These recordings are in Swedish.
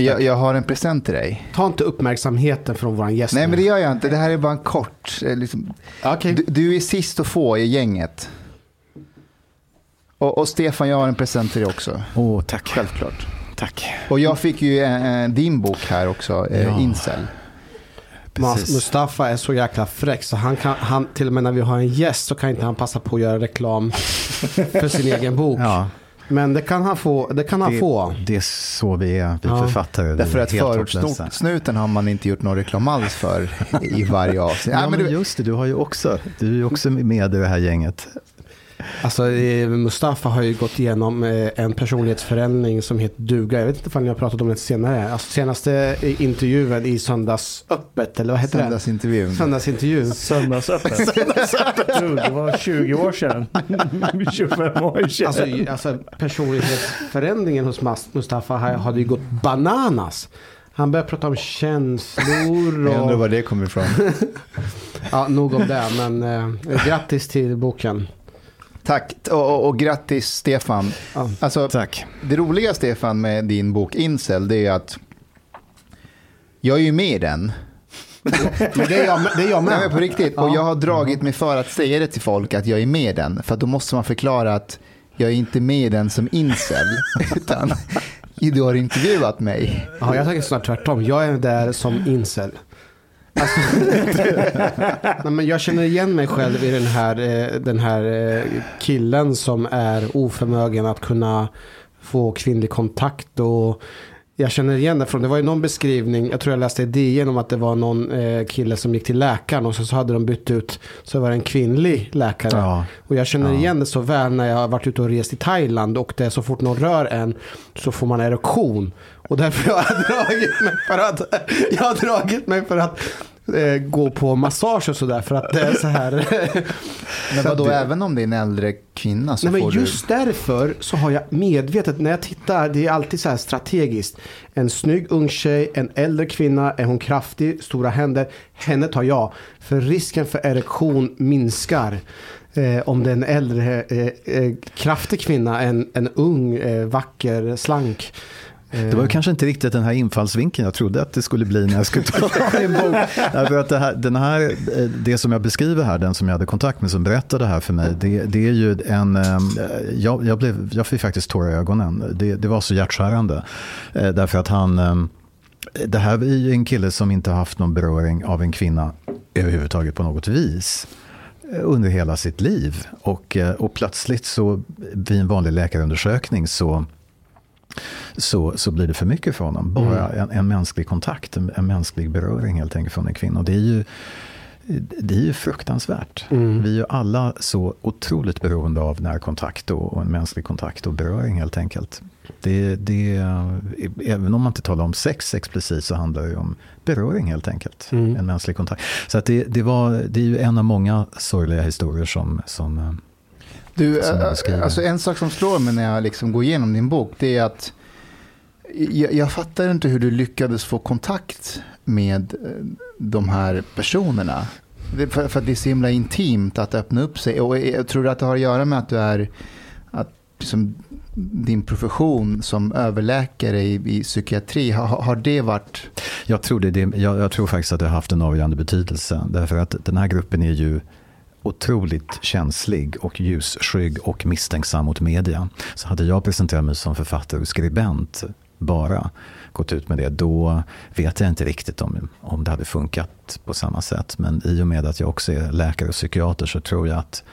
Jag, jag har en present till dig. Ta inte uppmärksamheten från våran gäst. Nej, men det gör jag inte. Det här är bara en kort... eh, Liksom. Okej. Du, du är sist att få i gänget. Och, och Stefan, jag har en present till dig också. Åh, tack. Självklart. Tack. Och jag fick ju eh, eh, din bok här också, eh, Ja. Incel. Precis. Mustafa är så jäkla fräck så han kan, han, till och med när vi har en gäst så kan inte han passa på att göra reklam för sin egen bok. Ja, Men det kan han få. Det kan han det, få. det är så vi är, vi Ja. författare. Därför är att förortssnuten har man inte gjort någon reklam alls för i varje avsnitt. Ja, men du, just det, du har ju också, du är ju också med i det här gänget. Alltså eh, Mustafa har ju gått igenom eh, en personlighetsförändring som heter duga. Jag vet inte om ni har pratat om det senare. Alltså senaste eh, intervjun i Söndagsöppet eller vad heter det? söndagsintervjun. Söndagsintervjun. Söndagsöppet. Du, det var 20 år sedan. 25 år sedan. Alltså, alltså personlighetsförändringen hos Mustafa hade ju gått bananas. Han började prata om känslor Jag undrar och... var det kommer ifrån. Ja, nog om det. Men eh, grattis till boken. Tack och, och, och grattis Stefan. Ja. Alltså, Tack. det roliga Stefan med din bok Incel det är att jag är ju med i den. Men det är jag, det är jag Nej, med. men på riktigt. Och Ja. jag har dragit mig för att säga det till folk att jag är med i den. För då måste man förklara att jag är inte med i den som incel. utan du har intervjuat mig. Ja, jag tänker snart tvärtom. Jag är där som incel. Alltså, nej, men jag känner igen mig själv i den här, eh, den här eh, killen som är oförmögen att kunna få kvinnlig kontakt. Och jag känner igen det från, det var ju någon beskrivning, jag tror jag läste i DN om att det var någon eh, kille som gick till läkaren och så, så hade de bytt ut, så var det en kvinnlig läkare. Ja. Och jag känner Ja. igen det så väl när jag har varit ute och rest i Thailand och det är så fort någon rör en så får man erektion. Och därför har jag dragit mig för att, jag har dragit mig för att gå på massage och sådär för att det är så här. Men vadå, även om det är en äldre kvinna så Nej, men får just därför så har jag medvetet, när jag tittar, det är alltid så här strategiskt. En snygg ung tjej, en äldre kvinna, är hon kraftig, stora händer, henne tar jag. För risken för erektion minskar. Eh, om det är en äldre, eh, eh, kraftig kvinna, en, en ung, eh, vacker, slank. Det var ju kanske inte riktigt den här infallsvinkeln jag trodde att det skulle bli när jag skulle ta en bok. Därför att det, här, den här, eh, det som jag beskriver här, den som jag hade kontakt med som berättade det här för mig, det, det är ju en... Ehm, jag, jag, blev, jag fick faktiskt tårar i ögonen. Det, det var så hjärtskärande. Eh, därför att han... Ehm, det här är ju en kille som inte har haft någon beröring av en kvinna överhuvudtaget på något vis eh, under hela sitt liv. Och, och plötsligt så vid en vanlig läkarundersökning så så, så blir det för mycket för honom. Bara en, en mänsklig kontakt, en, en mänsklig beröring helt enkelt från en kvinna. Och det är ju, det är ju fruktansvärt. Mm. Vi är ju alla så otroligt beroende av närkontakt och, och en mänsklig kontakt och beröring helt enkelt. Det, det, även om man inte talar om sex explicit så handlar det om beröring helt enkelt. Mm. En mänsklig kontakt. Så att det, det, var, det är ju en av många sorgliga historier som, som Du, alltså en sak som slår mig när jag liksom går igenom din bok, det är att jag, jag fattar inte hur du lyckades få kontakt med eh, de här personerna. För, för att det är så himla intimt att öppna upp sig. Och jag tror att det har att göra med att du är, att liksom, din profession som överläkare i, i psykiatri, har, har det varit... Jag tror, det, det, jag, jag tror faktiskt att det har haft en avgörande betydelse. Därför att den här gruppen är ju otroligt känslig och ljusskygg och misstänksam mot media. Så hade jag presenterat mig som författare och skribent bara gått ut med det, då vet jag inte riktigt om, om det hade funkat på samma sätt. Men i och med att jag också är läkare och psykiater så tror jag att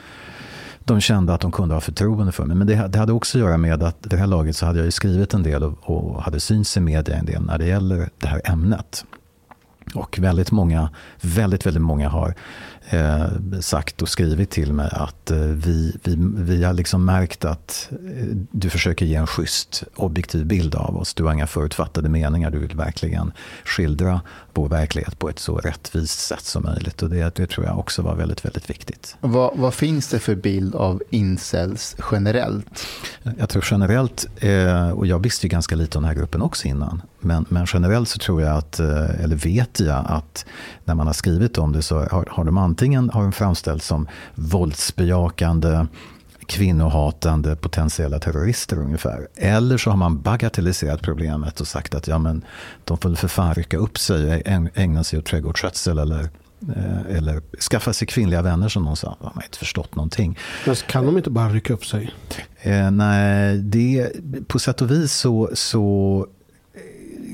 de kände att de kunde ha förtroende för mig. Men det, det hade också att göra med att vid det här laget så hade jag ju skrivit en del och, och hade syns i media en del när det gäller det här ämnet. Och väldigt många, väldigt, väldigt många har eh, sagt och skrivit till mig att eh, vi, vi, vi har liksom märkt att eh, du försöker ge en schysst, objektiv bild av oss. Du har inga förutfattade meningar. Du vill verkligen skildra vår verklighet på ett så rättvist sätt som möjligt. Och det, det tror jag också var väldigt, väldigt viktigt. Vad, vad finns det för bild av incels generellt? Jag tror generellt, eh, och jag visste ju ganska lite om den här gruppen också innan, men, men generellt så tror jag att, eh, eller vet jag att när man har skrivit om det så har, har de antingen har de framställts som våldsbejakande kvinnohatande potentiella terrorister ungefär. Eller så har man bagatelliserat problemet och sagt att ja, men, de får för fan rycka upp sig och ägna sig åt trädgårdsskötsel eller eh, eller skaffa sig kvinnliga vänner som någon sa. Man har inte förstått någonting. Men kan de inte bara rycka upp sig? Eh, nej, det, på sätt och vis så, så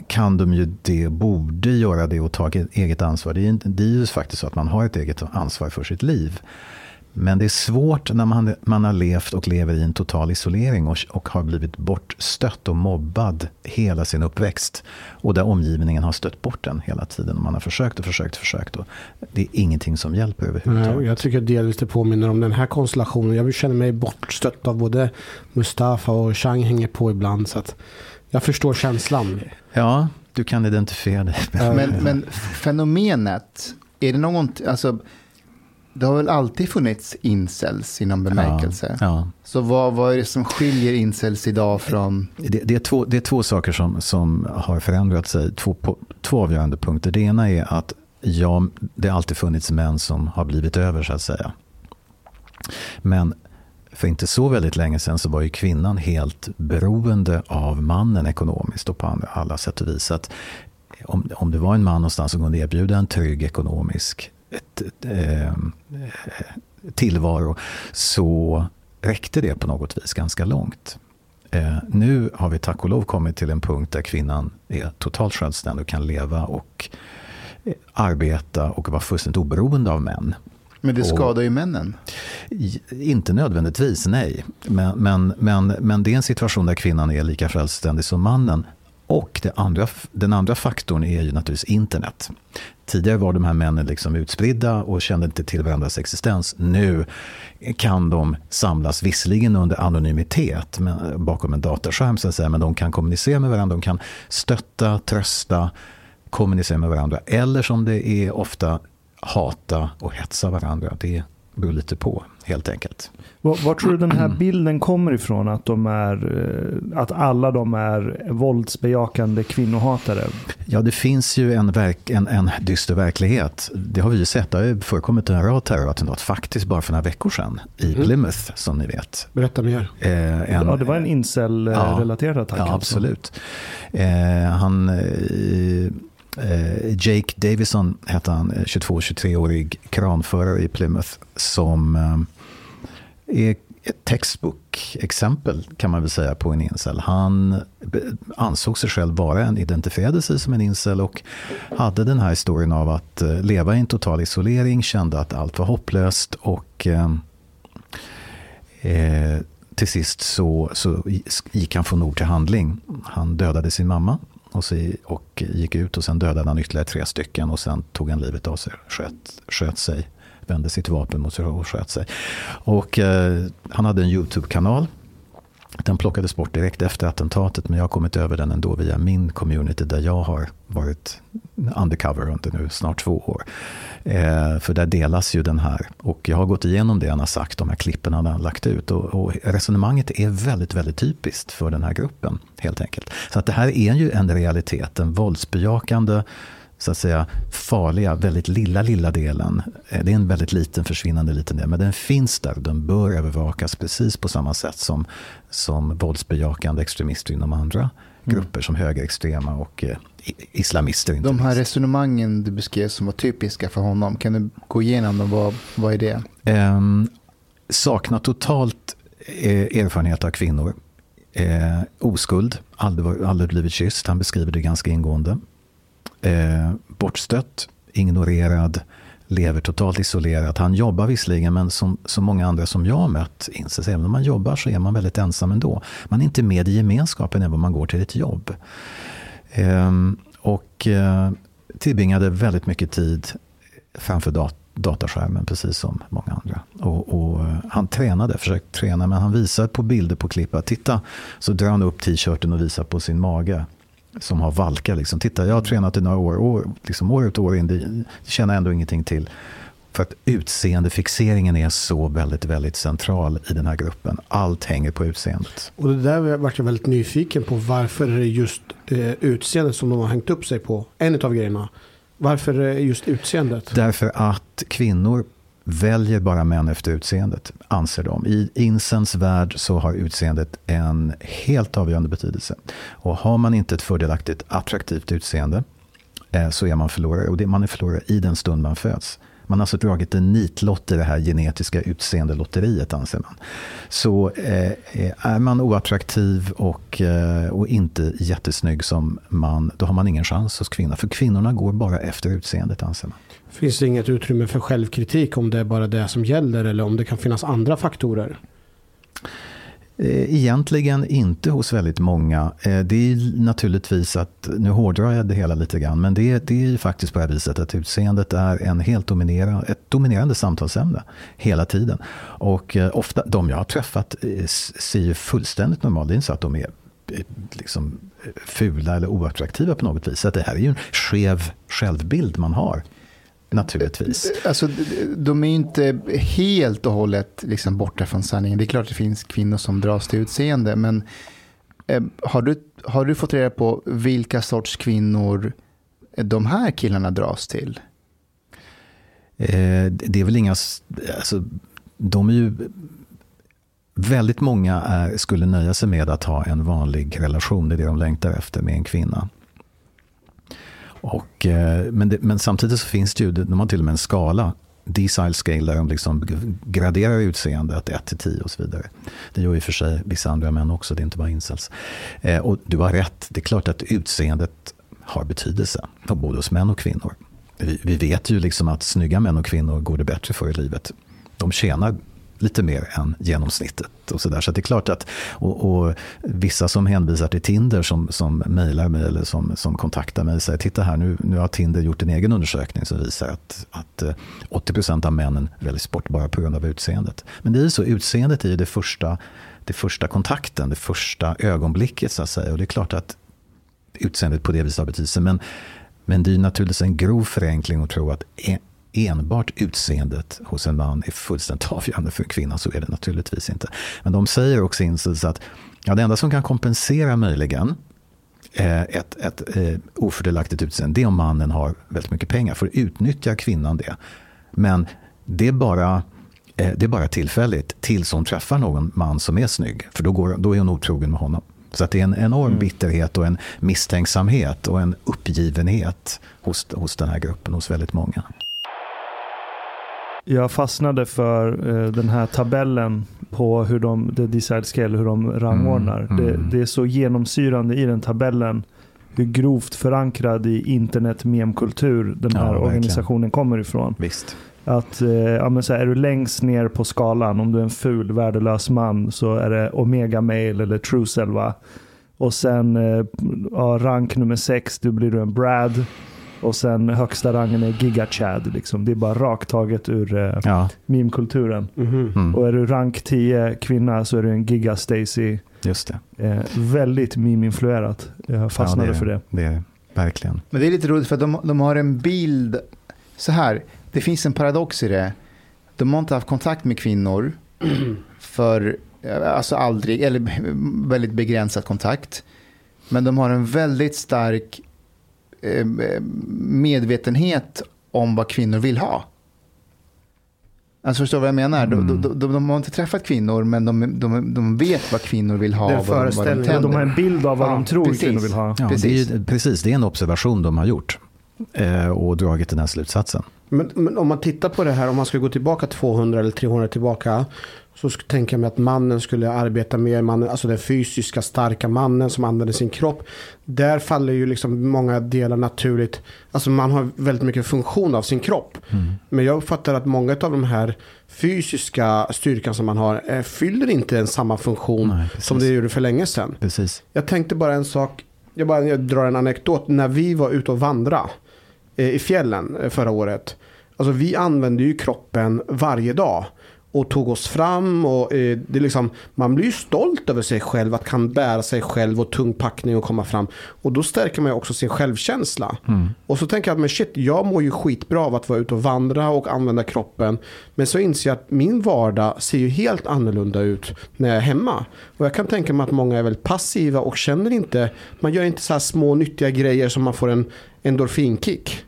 kan de ju det, borde göra det och ta eget ansvar. Det är, det är ju faktiskt så att man har ett eget ansvar för sitt liv. Men det är svårt när man, man har levt och lever i en total isolering och, och har blivit bortstött och mobbad hela sin uppväxt. Och där omgivningen har stött bort den hela tiden. Man har försökt och försökt och försökt. Och det är ingenting som hjälper överhuvudtaget. Nej, jag tycker delvis det påminner om den här konstellationen. Jag känner mig bortstött av både Mustafa och Chang hänger på ibland. Så att jag förstår känslan. Ja, du kan identifiera dig. Men, men fenomenet, är det någonting, alltså det har väl alltid funnits incels inom bemärkelse. Ja, ja. Så vad, vad är det som skiljer incels idag från? Det, det, är, två, det är två saker som, som har förändrat sig. Två, på, två avgörande punkter. Det ena är att ja, det har alltid funnits män som har blivit över så att säga. Men för inte så väldigt länge sedan så var ju kvinnan helt beroende av mannen ekonomiskt och på alla sätt och vis. Att om, om det var en man någonstans som kunde erbjuda en trygg ekonomisk ett, ett, eh, eh, tillvaro så räckte det på något vis ganska långt. Eh, nu har vi tack och lov kommit till en punkt där kvinnan är totalt självständig och kan leva och eh, arbeta och vara fullständigt oberoende av män. Men det skadar ju männen. Inte nödvändigtvis, nej. Men, men, men, men det är en situation där kvinnan är lika självständig som mannen. Och det andra, den andra faktorn är ju naturligtvis internet. Tidigare var de här männen liksom utspridda och kände inte till varandras existens. Nu kan de samlas, visserligen under anonymitet men, bakom en datorskärm, så att säga, men de kan kommunicera med varandra, de kan stötta, trösta, kommunicera med varandra. Eller som det är ofta, hata och hetsa varandra. Det beror lite på, helt enkelt. Var, var tror du den här bilden kommer ifrån? Att, de är, eh, att alla de är våldsbejakande kvinnohatare? Ja, det finns ju en, verk, en, en dyster verklighet. Det har vi ju sett. Det har förekommit en rad terrorattentat faktiskt bara för några veckor sedan i mm. Plymouth, som ni vet. Berätta mer. Eh, en, ja, det var en incel-relaterad attack. Ja, alltså. absolut. Eh, han... Eh, Jake Davison hette han, eh, 22-23-årig kranförare i Plymouth som eh, är ett textbook-exempel kan man väl säga på en incel. Han ansåg sig själv vara en, identifierade sig som en incel och hade den här historien av att eh, leva i en total isolering, kände att allt var hopplöst och eh, eh, till sist så, så gick han från ord till handling. Han dödade sin mamma och, så, och gick ut och sen dödade han ytterligare tre stycken och sen tog han livet av sig, sköt, sköt sig vände sitt vapen mot sig och sköt sig. Och eh, han hade en YouTube-kanal. Den plockades bort direkt efter attentatet men jag har kommit över den ändå via min community där jag har varit undercover under nu snart två år. Eh, för där delas ju den här och jag har gått igenom det han har sagt, de här klippen han har lagt ut och, och resonemanget är väldigt, väldigt typiskt för den här gruppen helt enkelt. Så att det här är ju en realitet, en våldsbejakande så att säga farliga, väldigt lilla, lilla delen. Eh, det är en väldigt liten, försvinnande liten del, men den finns där. Den bör övervakas precis på samma sätt som, som våldsbejakande extremister inom andra mm. grupper som högerextrema och eh, islamister. Inte De här minst. resonemangen du beskrev som var typiska för honom, kan du gå igenom dem? Vad, vad är det? Eh, saknar totalt eh, erfarenhet av kvinnor. Eh, oskuld, aldrig, aldrig blivit kysst. Han beskriver det ganska ingående eh, bortstött, ignorerad, lever totalt isolerat. Han jobbar visserligen, men som, som många andra som jag har mött inser även om man jobbar så är man väldigt ensam ändå. Man är inte med i gemenskapen även om man går till ett jobb. Eh, och eh, tillbringade väldigt mycket tid framför dat dataskärmen, precis som många andra. Och, och, eh, han tränade, försökte träna, men han visar på bilder på klipp att titta, så drar han upp t-shirten och visar på sin mage som har valkar. Liksom. Titta, jag har tränat i några år, år, liksom år ut och år in, det känner jag ändå ingenting till. För att utseendefixeringen är så väldigt, väldigt central i den här gruppen. Allt hänger på utseendet. Och det där vart jag väldigt nyfiken på. Varför är det just eh, utseendet som de har hängt upp sig på? En av grejerna. Varför just utseendet? Därför att kvinnor väljer bara män efter utseendet, anser de. I incens värld så har utseendet en helt avgörande betydelse. Och har man inte ett fördelaktigt, attraktivt utseende eh, så är man förlorare. Och det, man är förlorare i den stund man föds. Man har alltså dragit en nitlott i det här genetiska utseendelotteriet anser man. Så eh, eh är man oattraktiv och, eh, och inte jättesnygg som man, då har man ingen chans hos kvinnor. För kvinnorna går bara efter utseendet anser man. Finns det inget utrymme för självkritik om det är bara det som gäller eller om det kan finnas andra faktorer? Eh, egentligen inte hos väldigt många. Eh, det är naturligtvis att, nu hårdrar jag det hela lite grann, men det, det är ju faktiskt på det här viset att utseendet är en helt dominerande, ett dominerande samtalsämne hela tiden. Och eh, ofta, de jag har träffat ser ju fullständigt normala Det är inte så att de är liksom fula eller oattraktiva på något vis. Så det här är ju en skev självbild man har. Naturligtvis. Alltså, de är inte helt och hållet liksom borta från sanningen. Det är klart att det finns kvinnor som dras till utseende. Men eh, har, du, har du fått reda på vilka sorts kvinnor de här killarna dras till? Eh, det är väl inga... Alltså, de är ju... Väldigt många är, skulle nöja sig med att ha en vanlig relation. Det är det de längtar efter med en kvinna. Och, eh, men, det, men, samtidigt så finns det ju, de har till och med en skala, decile scale, där de liksom graderar utseendet 1 till 10 och så vidare. Det gör ju för sig vissa andra män också, det är inte bara incels. Eh, och du har rätt, det är klart att utseendet har betydelse, både hos män och kvinnor. Vi, vi vet ju liksom att snygga män och kvinnor går det bättre för i livet. De tjänar lite mer än genomsnittet. Och så, där. så det är klart att, och, och, vissa som hänvisar till Tinder som, som mejlar mig eller som, som kontaktar mig säger titta här nu, nu har Tinder gjort en egen undersökning som visar att, att eh, 80% av männen väljs bort bara på grund av utseendet. Men det är ju så, utseendet är ju det första, det första kontakten, det första ögonblicket så att säga. Och det är klart att utseendet på det viset har betydelse. Men, men det är naturligtvis en grov förenkling att tro att enbart utseendet hos en man är fullständigt avgörande för en kvinna. Så är det naturligtvis inte. Men de säger också insides att ja, det enda som kan kompensera möjligen eh, ett, ett eh, ofördelaktigt utseende, det är om mannen har väldigt mycket pengar. För utnyttjar kvinnan det. Men det är bara eh, det är bara tillfälligt tills hon träffar någon man som är snygg. För då, går, då är hon otrogen med honom. Så att det är en enorm mm. bitterhet och en misstänksamhet och en uppgivenhet hos, hos den här gruppen, hos väldigt många. Jag fastnade för eh, den här tabellen på hur de, the decide scale, hur de rangordnar. Mm, mm. Det, det, är så genomsyrande i den tabellen hur grovt förankrad i internet memkultur den här ja, organisationen kommer ifrån. Visst. Att eh, ja, men så här, är du längst ner på skalan, om du är en ful värdelös man så är det Omega Mail eller Truecell va? Och sen eh, ja, rank nummer sex, då blir du en Brad. Och sen högsta rangen är GigaChad. Liksom. Det är bara rakt taget ur eh, ja. meme-kulturen. Mm. Mm. Och är du rank 10 kvinna så är du en Giga Stacy. Just det. Eh, väldigt meme-influerat. Jag fastnade ja, det är, för det. Det är verkligen. Men det är lite roligt för att de, de har en bild. Så här, det finns en paradox i det. De har inte haft kontakt med kvinnor för, alltså aldrig, eller väldigt begränsad kontakt. Men de har en väldigt stark medvetenhet om vad kvinnor vill ha. Alltså förstår du vad jag menar? Mm. De, de, de, de, har inte träffat kvinnor men de, de, de vet vad kvinnor vill ha. Det vad, vad de, de har en bild av vad ja, de tror precis. kvinnor vill ha. Ja, precis. Det är, precis, det är en observation de har gjort. Eh, och dragit den här slutsatsen. Men, men, om man tittar på det här, om man ska gå tillbaka 200 eller 300 tillbaka. Så tänker jag mig att mannen skulle arbeta mer, mannen, alltså den fysiska starka mannen som använder sin kropp. Där faller ju liksom många delar naturligt. Alltså man har väldigt mycket funktion av sin kropp. Mm. Men jag uppfattar att många av de här fysiska styrkan som man har eh, fyller inte en samma funktion Nej, som det gjorde för länge sedan. Precis. Jag tänkte bara en sak, jag, bara, jag drar en anekdot. När vi var ute och vandra eh, i fjällen eh, förra året. Alltså vi använde ju kroppen varje dag och tog oss fram. Och, eh, det liksom, man blir ju stolt över sig själv, att kan bära sig själv och tung packning och komma fram. Och då stärker man ju också sin självkänsla. Mm. Och så tänker jag att men shit, jag mår ju skitbra av att vara ute och vandra och använda kroppen. Men så inser jag att min vardag ser ju helt annorlunda ut när jag är hemma. Och jag kan tänka mig att många är väldigt passiva och känner inte, man gör inte så här små nyttiga grejer som man får en endorfinkick.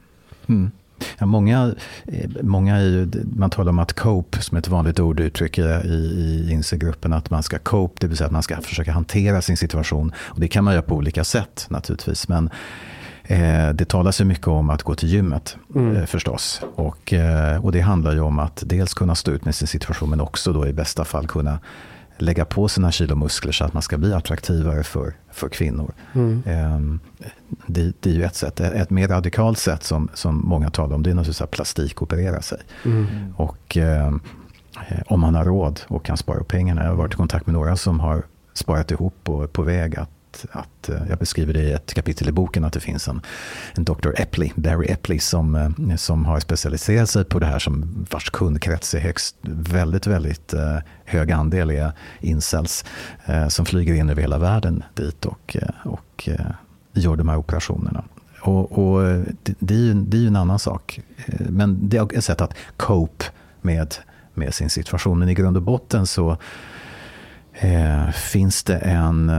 Mm. Ja, många, eh, många är ju, man talar om att cope, som ett vanligt ord uttrycker i, i INSE-gruppen, att man ska cope, det vill säga att man ska försöka hantera sin situation. Och det kan man göra på olika sätt naturligtvis. Men eh, det talas ju mycket om att gå till gymmet mm. eh, förstås. Och, eh, och det handlar ju om att dels kunna stå ut med sin situation, men också då i bästa fall kunna lägga på sina kilomuskler så att man ska bli attraktivare för, för kvinnor. Mm. Ehm, det, det, är ju ett sätt. Ett mer radikalt sätt som, som många talar om det är naturligtvis att plastikoperera sig. Mm. Och eh, om man har råd och kan spara pengarna. Jag har varit i kontakt med några som har sparat ihop och är på väg att att, eh, jag beskriver det i ett kapitel i boken, att det finns en, en Dr. Epley, Barry Epley, som, eh, som har specialiserat sig på det här, som vars kundkrets är högst, väldigt, väldigt eh, hög andel är incels, som flyger in över hela världen dit och, och gör de här operationerna. Och, och det, det, är ju, det är ju en annan sak. Men det är ett sätt att cope med, med sin situation. Men i grund och botten så eh, finns det en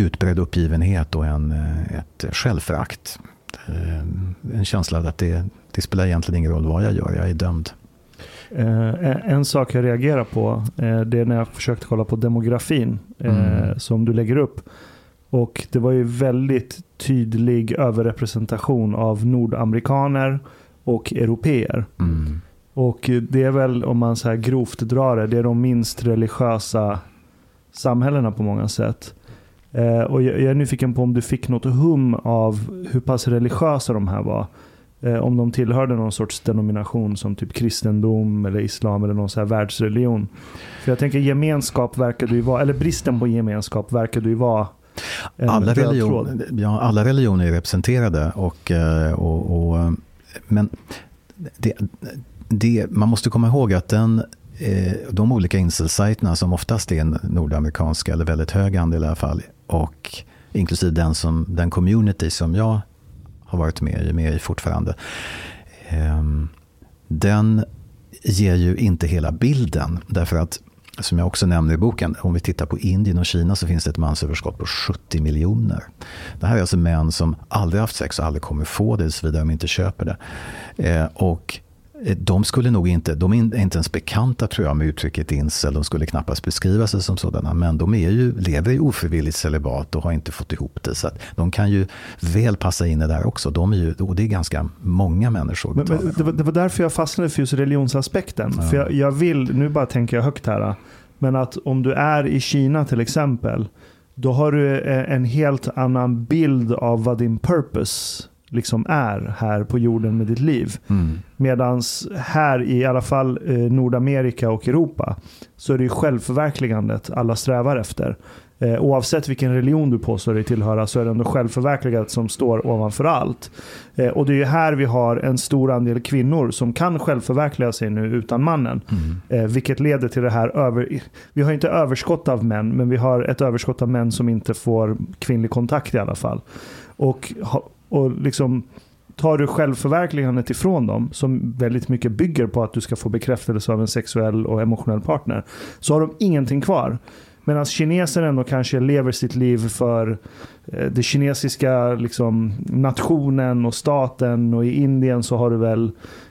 utbredd uppgivenhet och en, eh, ett självförakt. Eh, en känsla av att det, det spelar egentligen ingen roll vad jag gör, jag är dömd. Eh, en sak jag reagerar på det är när jag försökte kolla på demografin mm. som du lägger upp. Och det var ju väldigt tydlig överrepresentation av nordamerikaner och europeer. Mm. Och det är väl, om man så här grovt drar det, det är de minst religiösa samhällena på många sätt. Eh, och jag, jag är nyfiken på om du fick något hum av hur pass religiösa de här var. Eh, om de tillhörde någon sorts denomination som typ kristendom eller islam eller någon så här världsreligion. För jag tänker gemenskap verkar du ju vara, eller bristen på gemenskap verkar du ju vara alla, religion, ja, alla religioner är representerade. Och, eh, och, och men det, det, man måste komma ihåg att den eh, de olika incel-sajterna som oftast är nordamerikanska, eller väldigt hög andel i alla fall, och inklusive den, som, den community som jag har varit med i, med i fortfarande. Ehm, den ger ju inte hela bilden. Därför att, som jag också nämner i boken, om vi tittar på Indien och Kina så finns det ett mansöverskott på 70 miljoner. Det här är alltså män som aldrig haft sex och aldrig kommer få det, såvida de inte köper det. Ehm, och de skulle nog inte, de är inte ens bekanta tror jag med uttrycket incel. De skulle knappast beskriva sig som sådana. Men de är ju, lever i ofrivilligt celibat och har inte fått ihop det. Så de kan ju väl passa in i det där också. De är ju, och det är ganska många människor. Men, men det, var, det, var, därför jag fastnade för just religionsaspekten. Ja. För jag, jag, vill, nu bara tänker jag högt här. Men att om du är i Kina till exempel. Då har du eh, en helt annan bild av vad din purpose liksom är här på jorden med ditt liv. Mm. Medan här i alla fall eh, Nordamerika och Europa så är det ju självförverkligandet alla strävar efter. Eh, oavsett vilken religion du påstår dig tillhöra så är det ändå självförverkligandet som står ovanför allt. Eh, och det är ju här vi har en stor andel kvinnor som kan självförverkliga sig nu utan mannen. Mm. Eh, vilket leder till det här över... Vi har inte överskott av män, men vi har ett överskott av män som inte får kvinnlig kontakt i alla fall. Och och liksom tar du självförverkligandet ifrån dem, som väldigt mycket bygger på att du ska få bekräftelse av en sexuell och emotionell partner, så har de ingenting kvar. Medan kineser ändå kanske lever sitt liv för den det kinesiska liksom, nationen och staten och i Indien så har du väl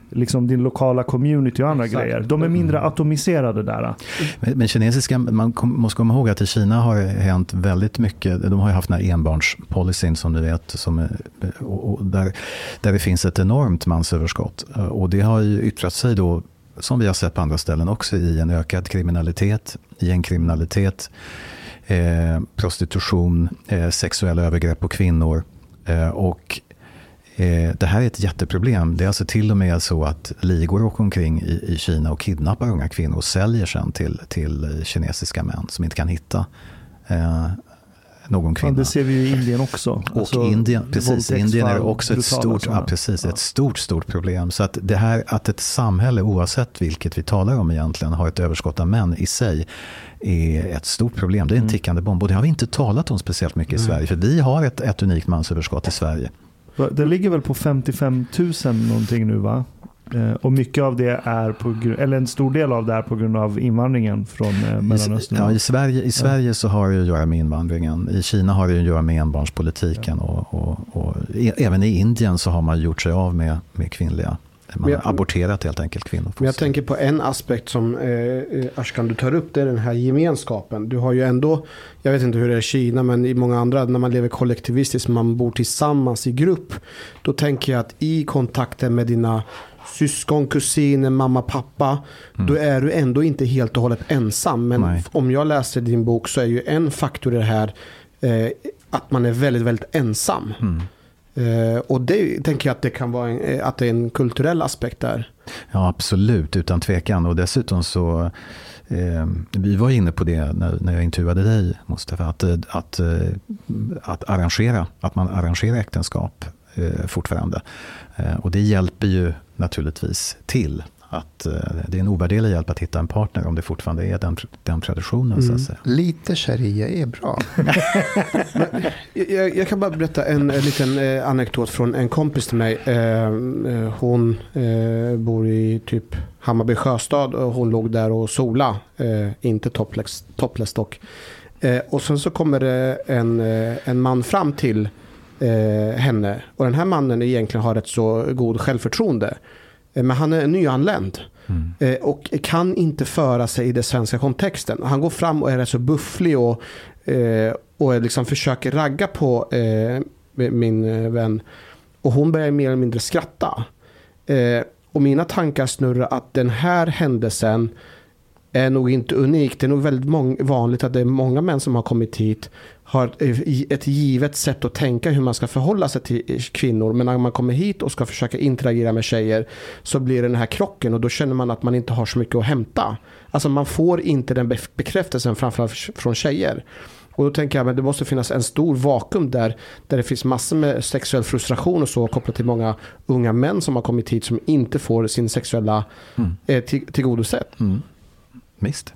liksom din lokala community och andra Exakt. grejer. De är mindre mm. atomiserade där. Men, men, kinesiska, man måste komma ihåg att i Kina har det hänt väldigt mycket. De har ju haft den här enbarnspolicyn som du vet, som, och, och där, där det finns ett enormt mansöverskott. Och det har ju yttrat sig då, som vi har sett på andra ställen också, i en ökad kriminalitet, gängkriminalitet, eh, prostitution, eh, sexuella övergrepp på kvinnor. Eh, och det här är ett jätteproblem. Det är alltså till och med så att ligor åker omkring i, i Kina och kidnappar unga kvinnor och säljer sen till, till kinesiska män som inte kan hitta eh, någon kvinna. Ja, det ser vi i Indien också. Och alltså, Indien, precis, Indien är också ett stort, ja, precis, ja. ett stort, stort problem. Så att det här att ett samhälle, oavsett vilket vi talar om egentligen, har ett överskott av män i sig är ett stort problem. Det är en mm. tickande bomb och det har vi inte talat om speciellt mycket i Sverige. För vi har ett, ett unikt mansöverskott i Sverige. Det ligger väl på 55 000 någonting nu va? Eh, och mycket av det är på eller en stor del av det är på grund av invandringen från eh, Mellanöstern. Ja, i Sverige, i Sverige så har det att göra med invandringen. I Kina har det att göra med enbarnspolitiken ja. och, och, och, även i Indien så har man gjort sig av med, med kvinnliga man har aborterat helt enkelt kvinnor. Men jag tänker på en aspekt som eh, eh, Ashkan du tar upp. Det är den här gemenskapen. Du har ju ändå, jag vet inte hur det är i Kina, men i många andra, när man lever kollektivistiskt, man bor tillsammans i grupp. Då tänker jag att i kontakten med dina syskon, kusiner, mamma, pappa. Mm. Då är du ändå inte helt och hållet ensam. Men Nej. om jag läser din bok så är ju en faktor i det här eh, att man är väldigt, väldigt ensam. Mm. Eh, och det tänker jag att det kan vara en, eh, att det är en kulturell aspekt där. Ja, absolut, utan tvekan. Och dessutom så, eh, vi var inne på det när, när jag intervjuade dig, Mustafa, att, eh, att, eh, att arrangera, att man arrangerar äktenskap eh, fortfarande. Eh, och det hjälper ju naturligtvis till att eh, det är en ovärderlig hjälp att hitta en partner om det fortfarande är den, den traditionen. Mm. Så att säga. Lite sharia är bra. jag, jag, kan bara berätta en, en liten eh, anekdot från en kompis till mig. Eh, hon eh, bor i typ Hammarby sjöstad och hon låg där och sola. Eh, inte topless, topless dock. och sen så kommer det en, en man fram till henne. Och den här mannen egentligen har ett så god självförtroende. Eh, men han är nyanländ. Mm. Eh, och kan inte föra sig i den svenska kontexten. Han går fram och är rätt så bufflig och, eh, och liksom försöker ragga på min vän. Och hon börjar mer eller mindre skratta. Och mina tankar snurrar att den här händelsen är nog inte unik. Det är nog väldigt vanligt att det är många män som har kommit hit har ett givet sätt att tänka hur man ska förhålla sig till kvinnor. Men när man kommer hit och ska försöka interagera med tjejer så blir det den här krocken och då känner man att man inte har så mycket att hämta. Alltså man får inte den bekräftelsen framförallt från tjejer. Och då tänker jag att det måste finnas en stor vakuum där, där det finns massor med sexuell frustration och så kopplat till många unga män som har kommit hit som inte får sin sexuella mm. eh, till, tillgodosett. Mm. Visst.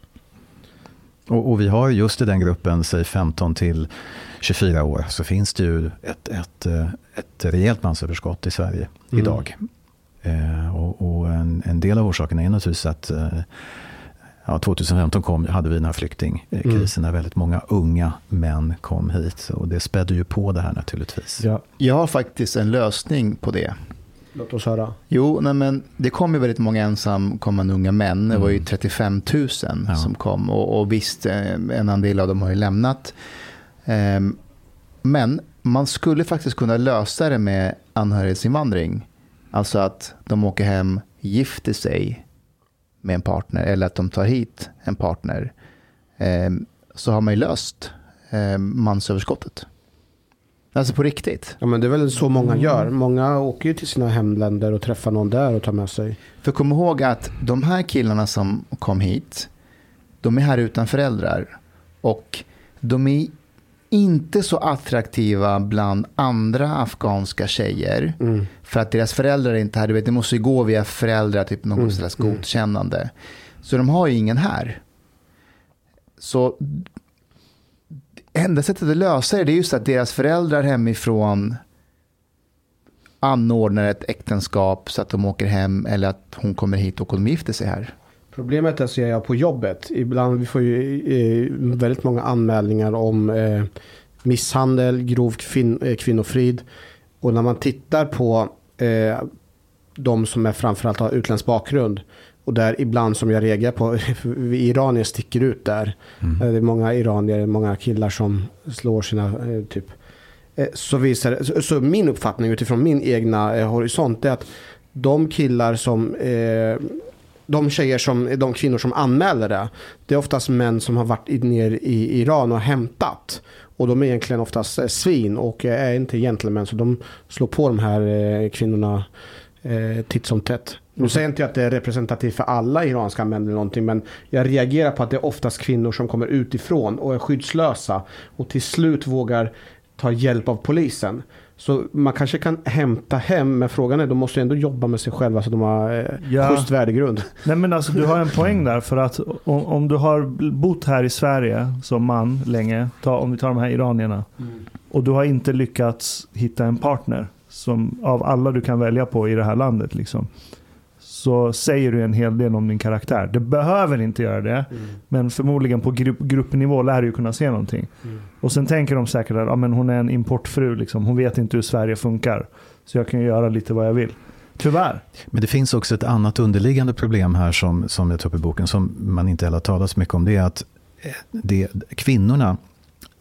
Och, och, vi har just i den gruppen, säg 15 till 24 år, så finns det ju ett, ett, eh, ett rejält mansöverskott i Sverige mm. idag. Eh, och, och en, en, del av orsaken är naturligtvis att eh, ja, 2015 kom, hade vi den här flyktingkrisen mm. när väldigt många unga män kom hit. Och det spädde ju på det här naturligtvis. Ja. Jag har faktiskt en lösning på det. Låt oss höra. Jo, nej men det kom ju väldigt många ensamkommande unga män. Det var ju 35 mm. 000 ja. som kom. Och, och visst, eh, en andel av dem har ju lämnat. Um, men man skulle faktiskt kunna lösa det med anhörighetsinvandring. Alltså att de åker hem, gifter sig med en partner eller att de tar hit en partner. Um, så har man ju löst um, mansöverskottet. Alltså på riktigt? Ja men det är väl så många gör. Många åker ju till sina hemländer och träffar någon där och tar med sig. För kom ihåg att de här killarna som kom hit, de är här utan föräldrar. Och de är inte så attraktiva bland andra afghanska tjejer. Mm. För att deras föräldrar är inte här. Du vet, det måste ju gå via föräldrar, typ något mm. slags mm. godkännande. Så de har ju ingen här. Så enda sättet att lösa det är just att deras föräldrar hemifrån anordnar ett äktenskap så att de åker hem eller att hon kommer hit och de gifter sig här. Problemet är ser jag på jobbet. Ibland vi får ju eh, väldigt många anmälningar om eh, misshandel, grov kvin eh, kvinnofrid. Och när man tittar på de som är framförallt har utländsk bakgrund och där ibland som jag reagerar på, iranier sticker ut där. Mm. Eh, det är många iranier, många killar som slår sina, eh, typ. Eh, så, visar, så, så min uppfattning utifrån min egna horisont är att de killar som de tjejer som, de kvinnor som anmäler det, det är oftast män som har varit ner i Iran och hämtat. Och de är egentligen oftast svin och är inte gentlemän så de slår på de här kvinnorna titt som tätt. Nu säger inte jag att det är representativt för alla iranska män eller någonting. Men jag reagerar på att det är oftast kvinnor som kommer utifrån och är skyddslösa. Och till slut vågar ta hjälp av polisen. Så man kanske kan hämta hem, men frågan är, de måste ändå jobba med sig själva så de har eh, ja. schysst värdegrund. Nej men alltså du har en poäng där, för att om, om du har bott här i Sverige som man länge, ta, om vi tar de här iranierna, mm. och du har inte lyckats hitta en partner som av alla du kan välja på i det här landet. Liksom så säger du en hel del om din karaktär. Det behöver inte göra det, Mm. men förmodligen på grupp, gruppnivå lär du ju kunna se någonting. Mm. Och sen tänker de säkert att ja, men hon är en importfru, liksom. hon vet inte hur Sverige funkar. Så jag kan ju göra lite vad jag vill. Tyvärr. Men det finns också ett annat underliggande problem här som, som jag tar upp i boken som man inte heller talar så mycket om. Det är att eh, det, kvinnorna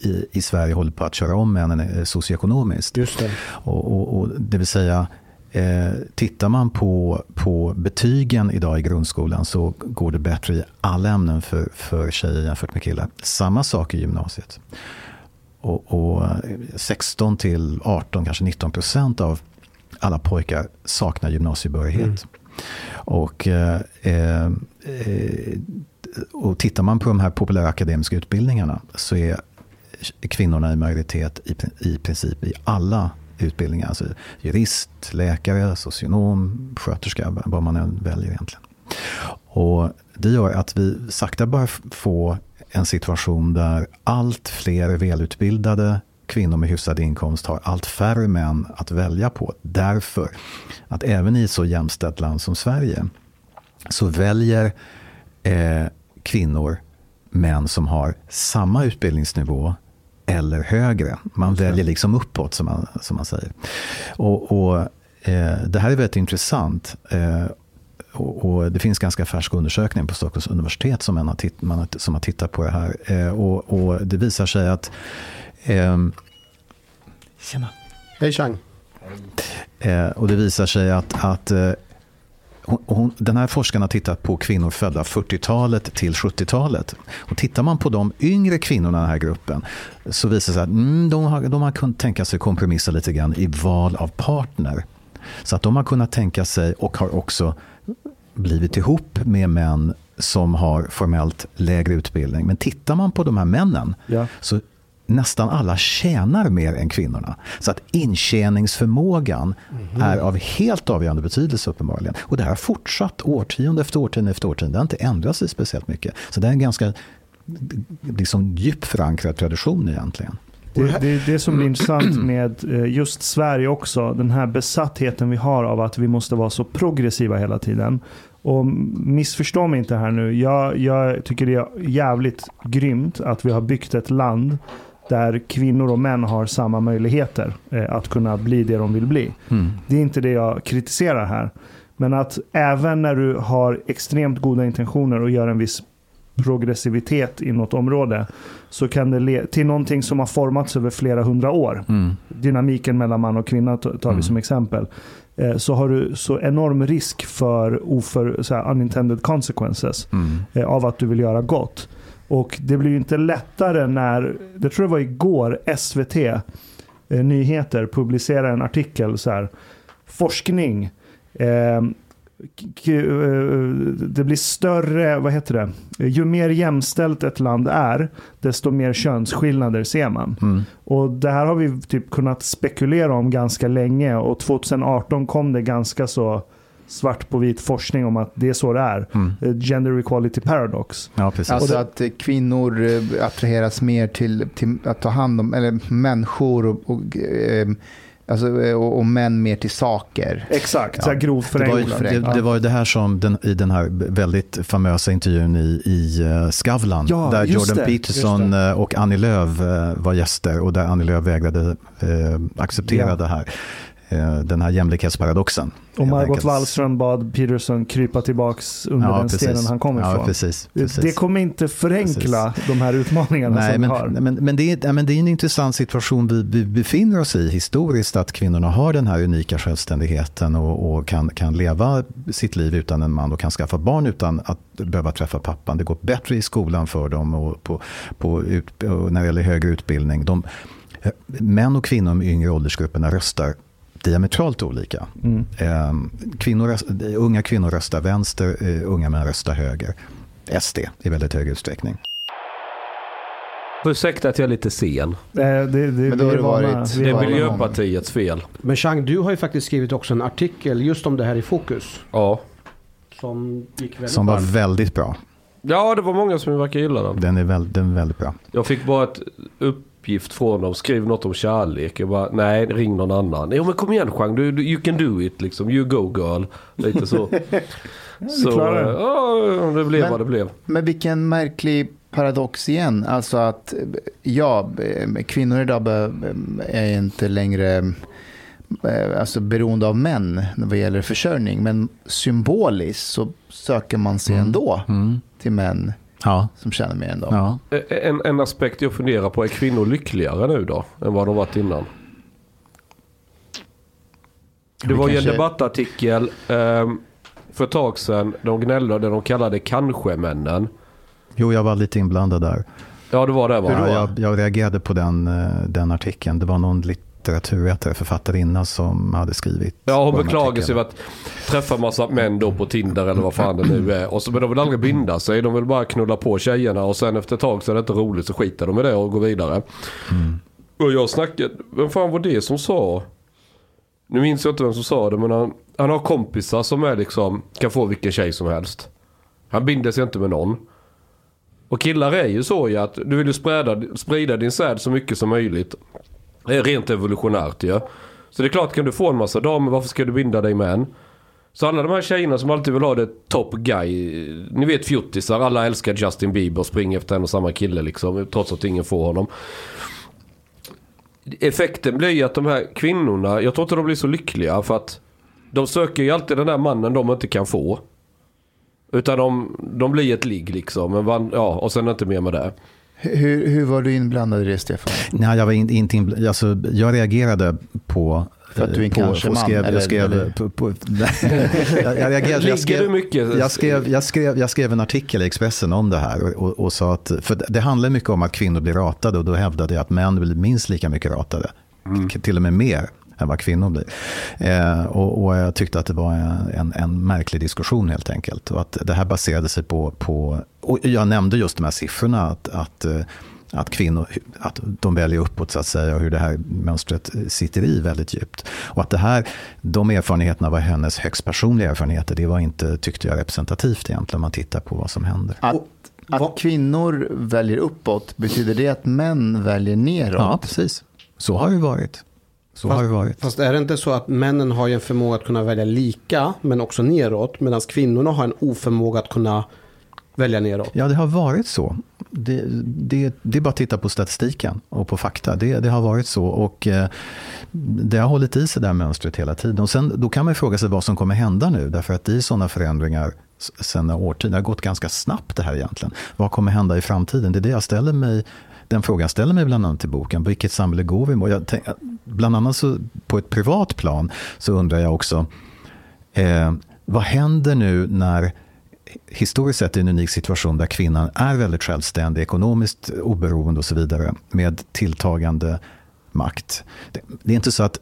i, i Sverige håller på att köra om männen eh, socioekonomiskt. Just det. Och, och, och, det vill säga, eh, tittar man på, på betygen idag i grundskolan så går det bättre i alla ämnen för, för tjejer jämfört med killar. Samma sak i gymnasiet. Och, och eh, 16 till 18, kanske 19 procent av alla pojkar saknar gymnasiebehörighet. Mm. Och, eh, eh, och tittar man på de här populära akademiska utbildningarna så är kvinnorna i majoritet i, i princip i alla utbildningar. Alltså jurist, läkare, socionom, sköterska, vad man än väljer egentligen. Och det gör att vi sakta börjar få en situation där allt fler välutbildade kvinnor med hyfsad inkomst har allt färre män att välja på. Därför att även i ett så jämställt land som Sverige så väljer eh, kvinnor män som har samma utbildningsnivå eller högre. Man väljer liksom uppåt som man, som man säger. Och, och eh, Det här är väldigt intressant. Eh, och, och, Det finns ganska färsk undersökning på Stockholms universitet som, man har, titt, man har, som har tittat på det här. Eh, och, och, Det visar sig att... Eh, Tjena. Hej Chang. Eh, och det visar sig att, att eh, hon, den här forskaren har tittat på kvinnor födda 40-talet till 70-talet. Och tittar man på de yngre kvinnorna i den här gruppen så visar det sig att mm, de, har, de har kunnat tänka sig kompromissa lite grann i val av partner. Så att de har kunnat tänka sig och har också blivit ihop med män som har formellt lägre utbildning. Men tittar man på de här männen Ja. så nästan alla tjänar mer än kvinnorna. Så att intjäningsförmågan är av helt avgörande betydelse uppenbarligen. Och det här har fortsatt årtionde efter årtionde efter årtionde. Det har inte ändrat sig speciellt mycket. Så det är en ganska liksom, djupt förankrad tradition egentligen. Det, det är det som blir intressant med eh, just Sverige också. Den här besattheten vi har av att vi måste vara så progressiva hela tiden. Och missförstå mig inte här nu. Jag, jag tycker det är jävligt grymt att vi har byggt ett land där kvinnor och män har samma möjligheter eh, att kunna bli det de vill bli. Mm. Det är inte det jag kritiserar här. Men att även när du har extremt goda intentioner och gör en viss progressivitet i något område så kan det le- till någonting som har formats över flera hundra år. Mm. Dynamiken mellan man och kvinna tar vi Mm. som exempel. Eh, Så har du så enorm risk för oför, så här, unintended consequences Mm. eh, av att du vill göra gott. Och det blir ju inte lättare när, det tror jag var igår, SVT eh, Nyheter publicerade en artikel så här. Forskning. Eh, eh, det blir större, vad heter det? Ju mer jämställt ett land är, desto mer könsskillnader ser man. Mm. Och det här har vi typ kunnat spekulera om ganska länge och 2018 kom det ganska så svart på vit forskning om att det är så det är. Mm. Eh, Gender equality paradox. Ja, precis. Alltså det- att eh, kvinnor eh, attraheras mer till, till att ta hand om, eller människor och, och, eh, alltså, och, och män mer till saker. Exakt, Ja. så här grovt Det var, ju, förenklat. det, det var ju det här som den, i den här väldigt famösa intervjun i, i Skavlan. Ja, där Jordan det, Peterson och Annie Lööf var gäster och där Annie Lööf vägrade eh, acceptera Ja. det här. Eh, den här jämlikhetsparadoxen. och Margot. Wallström bad Peterson krypa tillbaks under den stenen han kom ja, ifrån. Precis, precis. Det kommer inte förenkla de här utmaningarna Nej, som men, vi har. men, men, det är, ja, men det är en intressant situation vi, vi befinner oss i historiskt, att kvinnorna har den här unika självständigheten och, och kan, kan leva sitt liv utan en man och kan skaffa barn utan att behöva träffa pappan. Det går bättre i skolan för dem och, på, på ut, och när det gäller högre utbildning. De, män och kvinnor i yngre åldersgrupperna röstar diametralt olika. Mm. Eh, kvinnor, unga kvinnor röstar vänster, eh, unga män röstar höger. SD i väldigt hög utsträckning. Ursäkta att jag är lite sen. Eh, Det, det, Men då har det varit- Det är Miljöpartiets fel. Men Chang, du har ju faktiskt skrivit också en artikel just om det här i Fokus. Ja. Som gick väldigt Som var varmt. väldigt bra. Ja, det var många som verkar gilla den. Den är, väl, den är väldigt bra. Jag fick bara ett upp, uppgift från dem. Skriv något om kärlek. Jag bara, nej ring någon annan. Jo men kom igen Jean, du, du, you can do it liksom. You go girl. Lite så. så eh, ja, det blev Men- vad det blev. Men vilken märklig paradox igen. Alltså att ja, eh, kvinnor idag är inte längre eh, alltså beroende av män vad gäller försörjning. Men symboliskt så söker man sig Mm. ändå Mm. till män Ja, som tjänar mer än dem. ja. Eh, En, en aspekt jag funderar på, är kvinnor lyckligare nu då? Än vad de varit innan? Det Vi var ju en debattartikel ehm, för ett tag sedan. De gnällde, det de kallade kanske-männen. Jo, jag var lite inblandad där. Ja det var det va? Ja, jag, jag reagerade på den, eh, den artikeln. Det var någon litteraturvetare, författarinna som hade skrivit. Ja hon beklagar sig över att träffa massa män då på Tinder eller vad fan det nu är. Och så, men de vill aldrig binda sig. De vill bara knulla på tjejerna och sen efter ett tag så är det inte roligt så skiter de i det och går vidare. Och jag snackade, vem fan var det som sa? Nu minns jag inte vem som sa det men han, han har kompisar som är liksom, kan få vilken tjej som helst. Han binder sig inte med någon. Och killar är ju så ju att du vill ju sprida, sprida din säd så mycket som möjligt. Rent evolutionärt ju. Så det är klart, kan du få en massa damer, varför ska du binda dig med en? Så alla de här tjejerna som alltid vill ha det top guy. Ni vet fjuttisar, alla älskar Justin Bieber och springer efter en och samma kille liksom. Trots att ingen får honom. Effekten blir ju att de här kvinnorna, jag tror inte de blir så lyckliga för att de söker ju alltid den där mannen de inte kan få. Utan de, de blir ett ligg liksom. Men van, ja, och sen inte mer med det. Hur, hur var du inblandad i det, Stefan? Nej, jag var in, inte inbl- alltså, Jag reagerade på... För att du är en på, kanske på man, skrev, jag skrev, eller- På, på, jag, jag, reagerade, jag, skrev, jag, skrev, jag, skrev, jag skrev en artikel i Expressen om det här. Och, och, och sa att, för det handlar mycket om att kvinnor blir ratade. Och då hävdade jag att män blir minst lika mycket ratade. K- Till och med mer än vad kvinnor blir. Eh, och, och jag tyckte att det var en, en märklig diskussion helt enkelt. Och att det här baserade sig på, på och jag nämnde just de här siffrorna. Att, att, eh, att kvinnor att de väljer uppåt så att säga och hur det här mönstret sitter i väldigt djupt. Och att det här, de erfarenheterna var hennes högst personliga erfarenheter. Det var inte, tyckte jag, representativt egentligen om man tittar på vad som händer. Att, Och att vad- kvinnor väljer uppåt, betyder det att män väljer neråt? Ja, precis. Så har det varit. Så har det varit. Fast är det inte så att männen har ju en förmåga att kunna välja lika, men också neråt, medan kvinnorna har en oförmåga att kunna välja neråt? Ja, det har varit så. Det, det, det är bara att titta på statistiken och på fakta. Det, det har varit så. Och eh, det har hållit i sig det här mönstret hela tiden. Och sen, då kan man fråga sig vad som kommer hända nu. Därför att det är sådana förändringar sen årtionden. Det har gått ganska snabbt det här egentligen. Vad kommer hända i framtiden? Det är det jag ställer mig. Den frågan ställer mig bland annat i boken. Vilket samhälle går vi mot? Jag tänk, bland annat så, på ett privat plan så undrar jag också. Eh, vad händer nu när historiskt sett är en unik situation där kvinnan är väldigt självständig, ekonomiskt oberoende och så vidare med tilltagande makt. Det, det är inte så att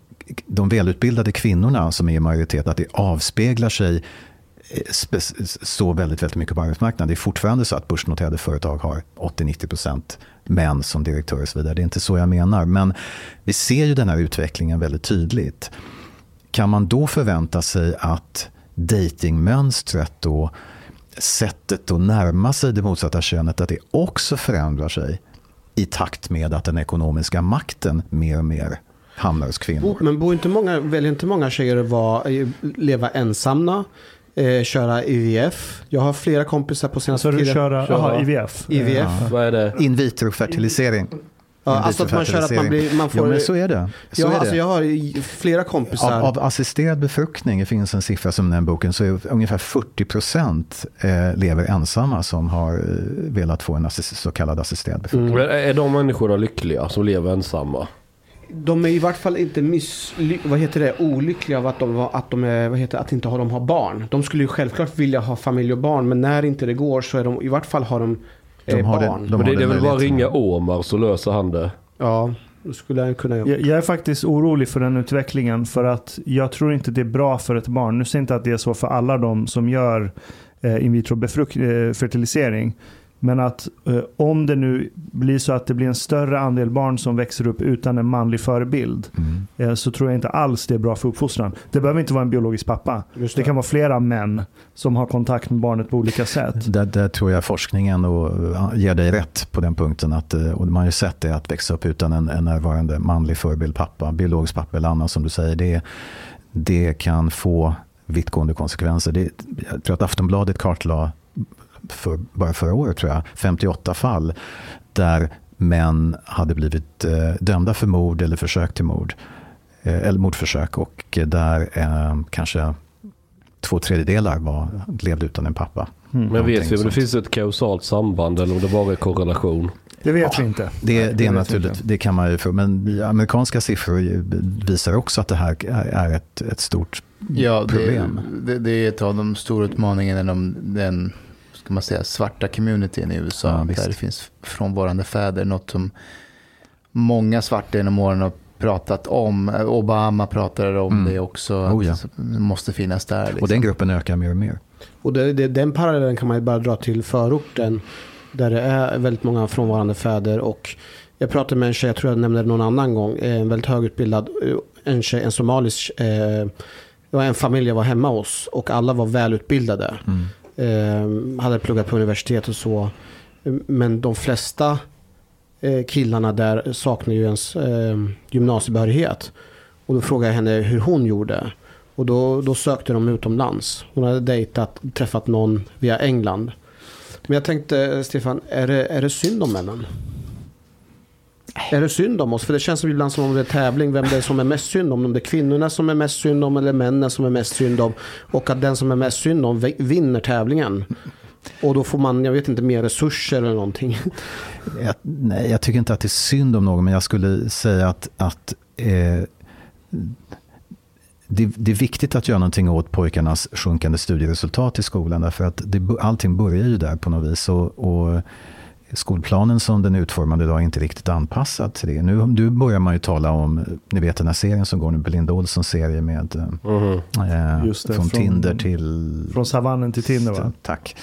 de välutbildade kvinnorna som är i majoritet, att det avspeglar sig Eh, så väldigt, väldigt mycket på arbetsmarknaden. Det är fortfarande så att börsnoterade företag har 80-90% män som direktörer och så vidare. Det är inte så jag menar. Men vi ser ju den här utvecklingen väldigt tydligt. Kan man då förvänta sig att datingmönstret då sättet att närma sig det motsatta könet, att det också förändrar sig i takt med att den ekonomiska makten mer och mer hamnar hos kvinnor. Men bor inte många, väljer inte många tjejer att vara, eh, leva ensamma, eh, köra IVF? Jag har flera kompisar på senaste Så du tiden. köra, Köra. aha, IVF? IVF. Vad är det? In vitro-fertilisering. Ja, alltså att man kör att man blir, man får... Ja, men så är det. Så ja, är alltså det. jag har flera kompisar. Av, av assisterad befruktning, det finns en siffra som den boken, så är ungefär 40 procent eh, lever ensamma som har eh, velat få en assist, så kallad assisterad befruktning. Men är de människorna lyckliga som lever ensamma? De är i vart fall inte miss, vad heter det, olyckliga av att de, var- att de är, vad heter det, att inte ha, de har barn. De skulle ju självklart vilja ha familj och barn, men när inte det går så är de, i vart fall har de, eh, De har det- barn. de- Men det, har det är väl bara att ringa Omar så löser han det. Ja, då skulle jag kunna göra. Jag, jag är faktiskt orolig för den utvecklingen för att jag tror inte det är bra för ett barn. Nu säger jag inte att det är så för alla de som gör eh, in vitro befrukt, eh, fertilisering. Men att eh, om det nu blir så att det blir en större andel barn som växer upp utan en manlig förebild Mm. eh, så tror jag inte alls det är bra för uppfostran. Det behöver inte vara en biologisk pappa. Just Det kan vara flera män som har kontakt med barnet på olika sätt. Där, där tror jag forskningen och, ger dig rätt på den punkten. Att, eh, och man har ju sett det, att växa upp utan en, en närvarande manlig förebild, pappa, biologisk pappa eller annan som du säger. Det, det kan få vittgående konsekvenser. Det, jag tror att Aftonbladet kartlade för, bara förra året tror jag, 58 fall där män hade blivit eh, dömda för mord eller försök till mord. Eh, eller mordförsök och där eh, kanske två tredjedelar var, levde utan en pappa. Mm. Men vet vi om det finns ett kausalt samband eller om det bara är korrelation? Det vet vi inte. Det, det, vet är naturligt, inte. det kan man ju få. Men amerikanska siffror visar också att det här är ett, ett stort Ja, det, problem. det, det är ett av de stora utmaningarna inom den ska man säga, svarta communityn i USA. Ja, visst. där det finns frånvarande fäder. Något som många svarta genom åren har pratat om. Obama pratade om Mm. det också. Oh, ja. Att det måste finnas där. Liksom. Och den gruppen ökar mer och mer. Och det, det, den parallellen kan man ju bara dra till förorten. Där det är väldigt många frånvarande fäder. Och jag pratade med en tjej, jag tror jag nämnde det någon annan gång. eh, En väldigt högutbildad, eh, en, tjej, en somalisk. Eh, det var en familj jag var hemma hos. Och alla var välutbildade. Mm. Eh, hade pluggat på universitet och så. Men de flesta eh, killarna där saknar ju ens eh, gymnasiebehörighet. Och då frågade jag henne hur hon gjorde. Och då, då sökte de utomlands. Hon hade dejtat, träffat någon via England. Men jag tänkte, Stefan, är det, är det synd om männen? Är det synd om oss? För det känns som ibland som om det är tävling vem det är som är mest synd om. Om det är kvinnorna som är mest synd om eller männen som är mest synd om. Och att den som är mest synd om vinner tävlingen. Och då får man, jag vet inte, mer resurser eller någonting. Jag, nej, jag tycker inte att det är synd om någon, men jag skulle säga att, att eh, det, det är viktigt att göra någonting åt pojkarnas sjunkande studieresultat i skolan. Därför att det, allting börjar ju där på något vis. Och, och skolplanen som den är utformad idag är inte riktigt anpassad till det. Nu, nu börjar man ju tala om, ni vet den här serien som går nu, Belinda Olssons serie med Mhm. eh, Just det, från, från- Tinder till... Från savannen till Tinder va? Tack.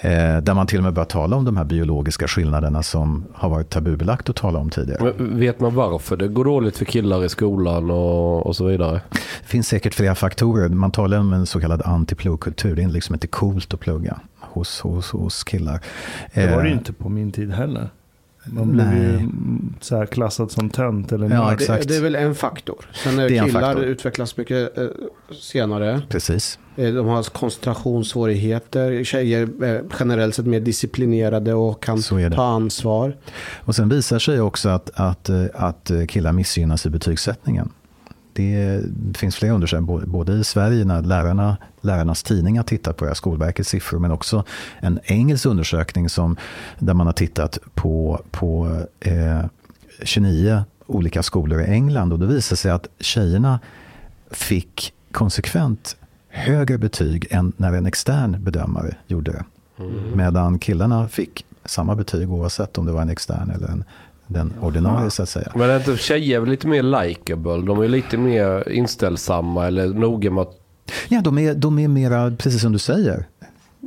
Eh, där man till och med börjar tala om de här biologiska skillnaderna som har varit tabubelagt att tala om tidigare. Men vet man varför det går dåligt för killar i skolan och, och så vidare? Det finns säkert flera faktorer. Man talar om en så kallad antipluggkultur. Det är liksom inte coolt att plugga hos, hos, hos killar. Det var det ju Eh, inte på min tid heller. Man blev Nej. ju mm, så här klassad som tönt eller Ja. Det, det är väl en faktor. Sen är Det är en killar faktor. utvecklas mycket eh, senare. Precis. Eh, De har koncentrationssvårigheter. Tjejer är generellt sett mer disciplinerade och kan Så är det. ta ansvar. Och sen visar sig också att, att, eh, att killar missgynnas i betygssättningen. Det finns flera undersökningar, både i Sverige när lärarna, lärarnas tidningar tittar på det här, Skolverkets siffror, men också en engelsk undersökning som, där man har tittat på, på eh, 29 olika skolor i England. Och det visar sig att tjejerna fick konsekvent högre betyg än när en extern bedömare gjorde det. Medan killarna fick samma betyg oavsett om det var en extern eller en, den ordinarie så att säga. Men är inte tjejer väl lite mer likeable? De är lite mer inställsamma eller noga med att... Ja, de är, de är mera, precis som du säger,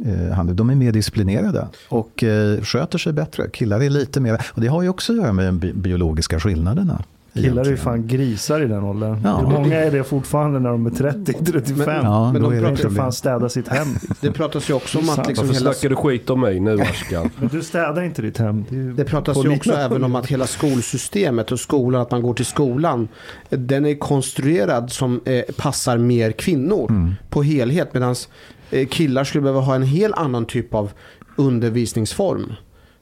eh, Hanne, de är mer disciplinerade och eh, sköter sig bättre. Killar är lite mer, och det har ju också att göra med de bi- biologiska skillnaderna. Killar är ju fan grisar i den åldern. Ja. Hur många är det fortfarande när de är 30-35? Ja, Men de pratar fan städa sitt hem. Det pratas ju också om att liksom Varför hela, snackar du skit om mig nu Ashkan? Men du städar inte ditt hem. Det, det pratas ju också även om att hela skolsystemet och skolan, att man går till skolan, den är konstruerad som eh, passar mer kvinnor Mm. på helhet. Medan eh, killar skulle behöva ha en helt annan typ av undervisningsform.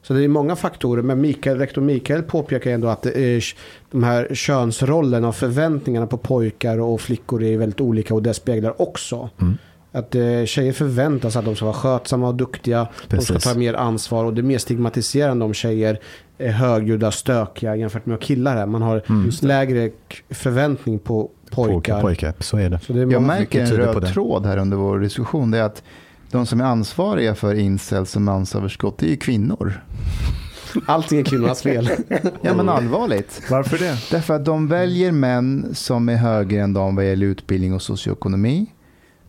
Så det är många faktorer, men Mikael, rektor Mikael påpekar ändå att det är, de här könsrollerna och förväntningarna på pojkar och flickor är väldigt olika och det speglar också. Mm. Att eh, tjejer förväntas att de ska vara skötsamma och duktiga. De ska Precis. ta mer ansvar och det är mer stigmatiserande om tjejer är högljudda, stökiga jämfört med killar. Här. Man har Mm. lägre förväntning på pojkar. Pojkar, pojkar, så är det. Så det är Jag märker en röd tråd här under vår diskussion. Det är att de som är ansvariga för incels och mansöverskott det är ju kvinnor. Allting är kvinnornas fel. Ja men allvarligt. Varför det? Därför att de väljer män som är högre än dem vad gäller utbildning och socioekonomi.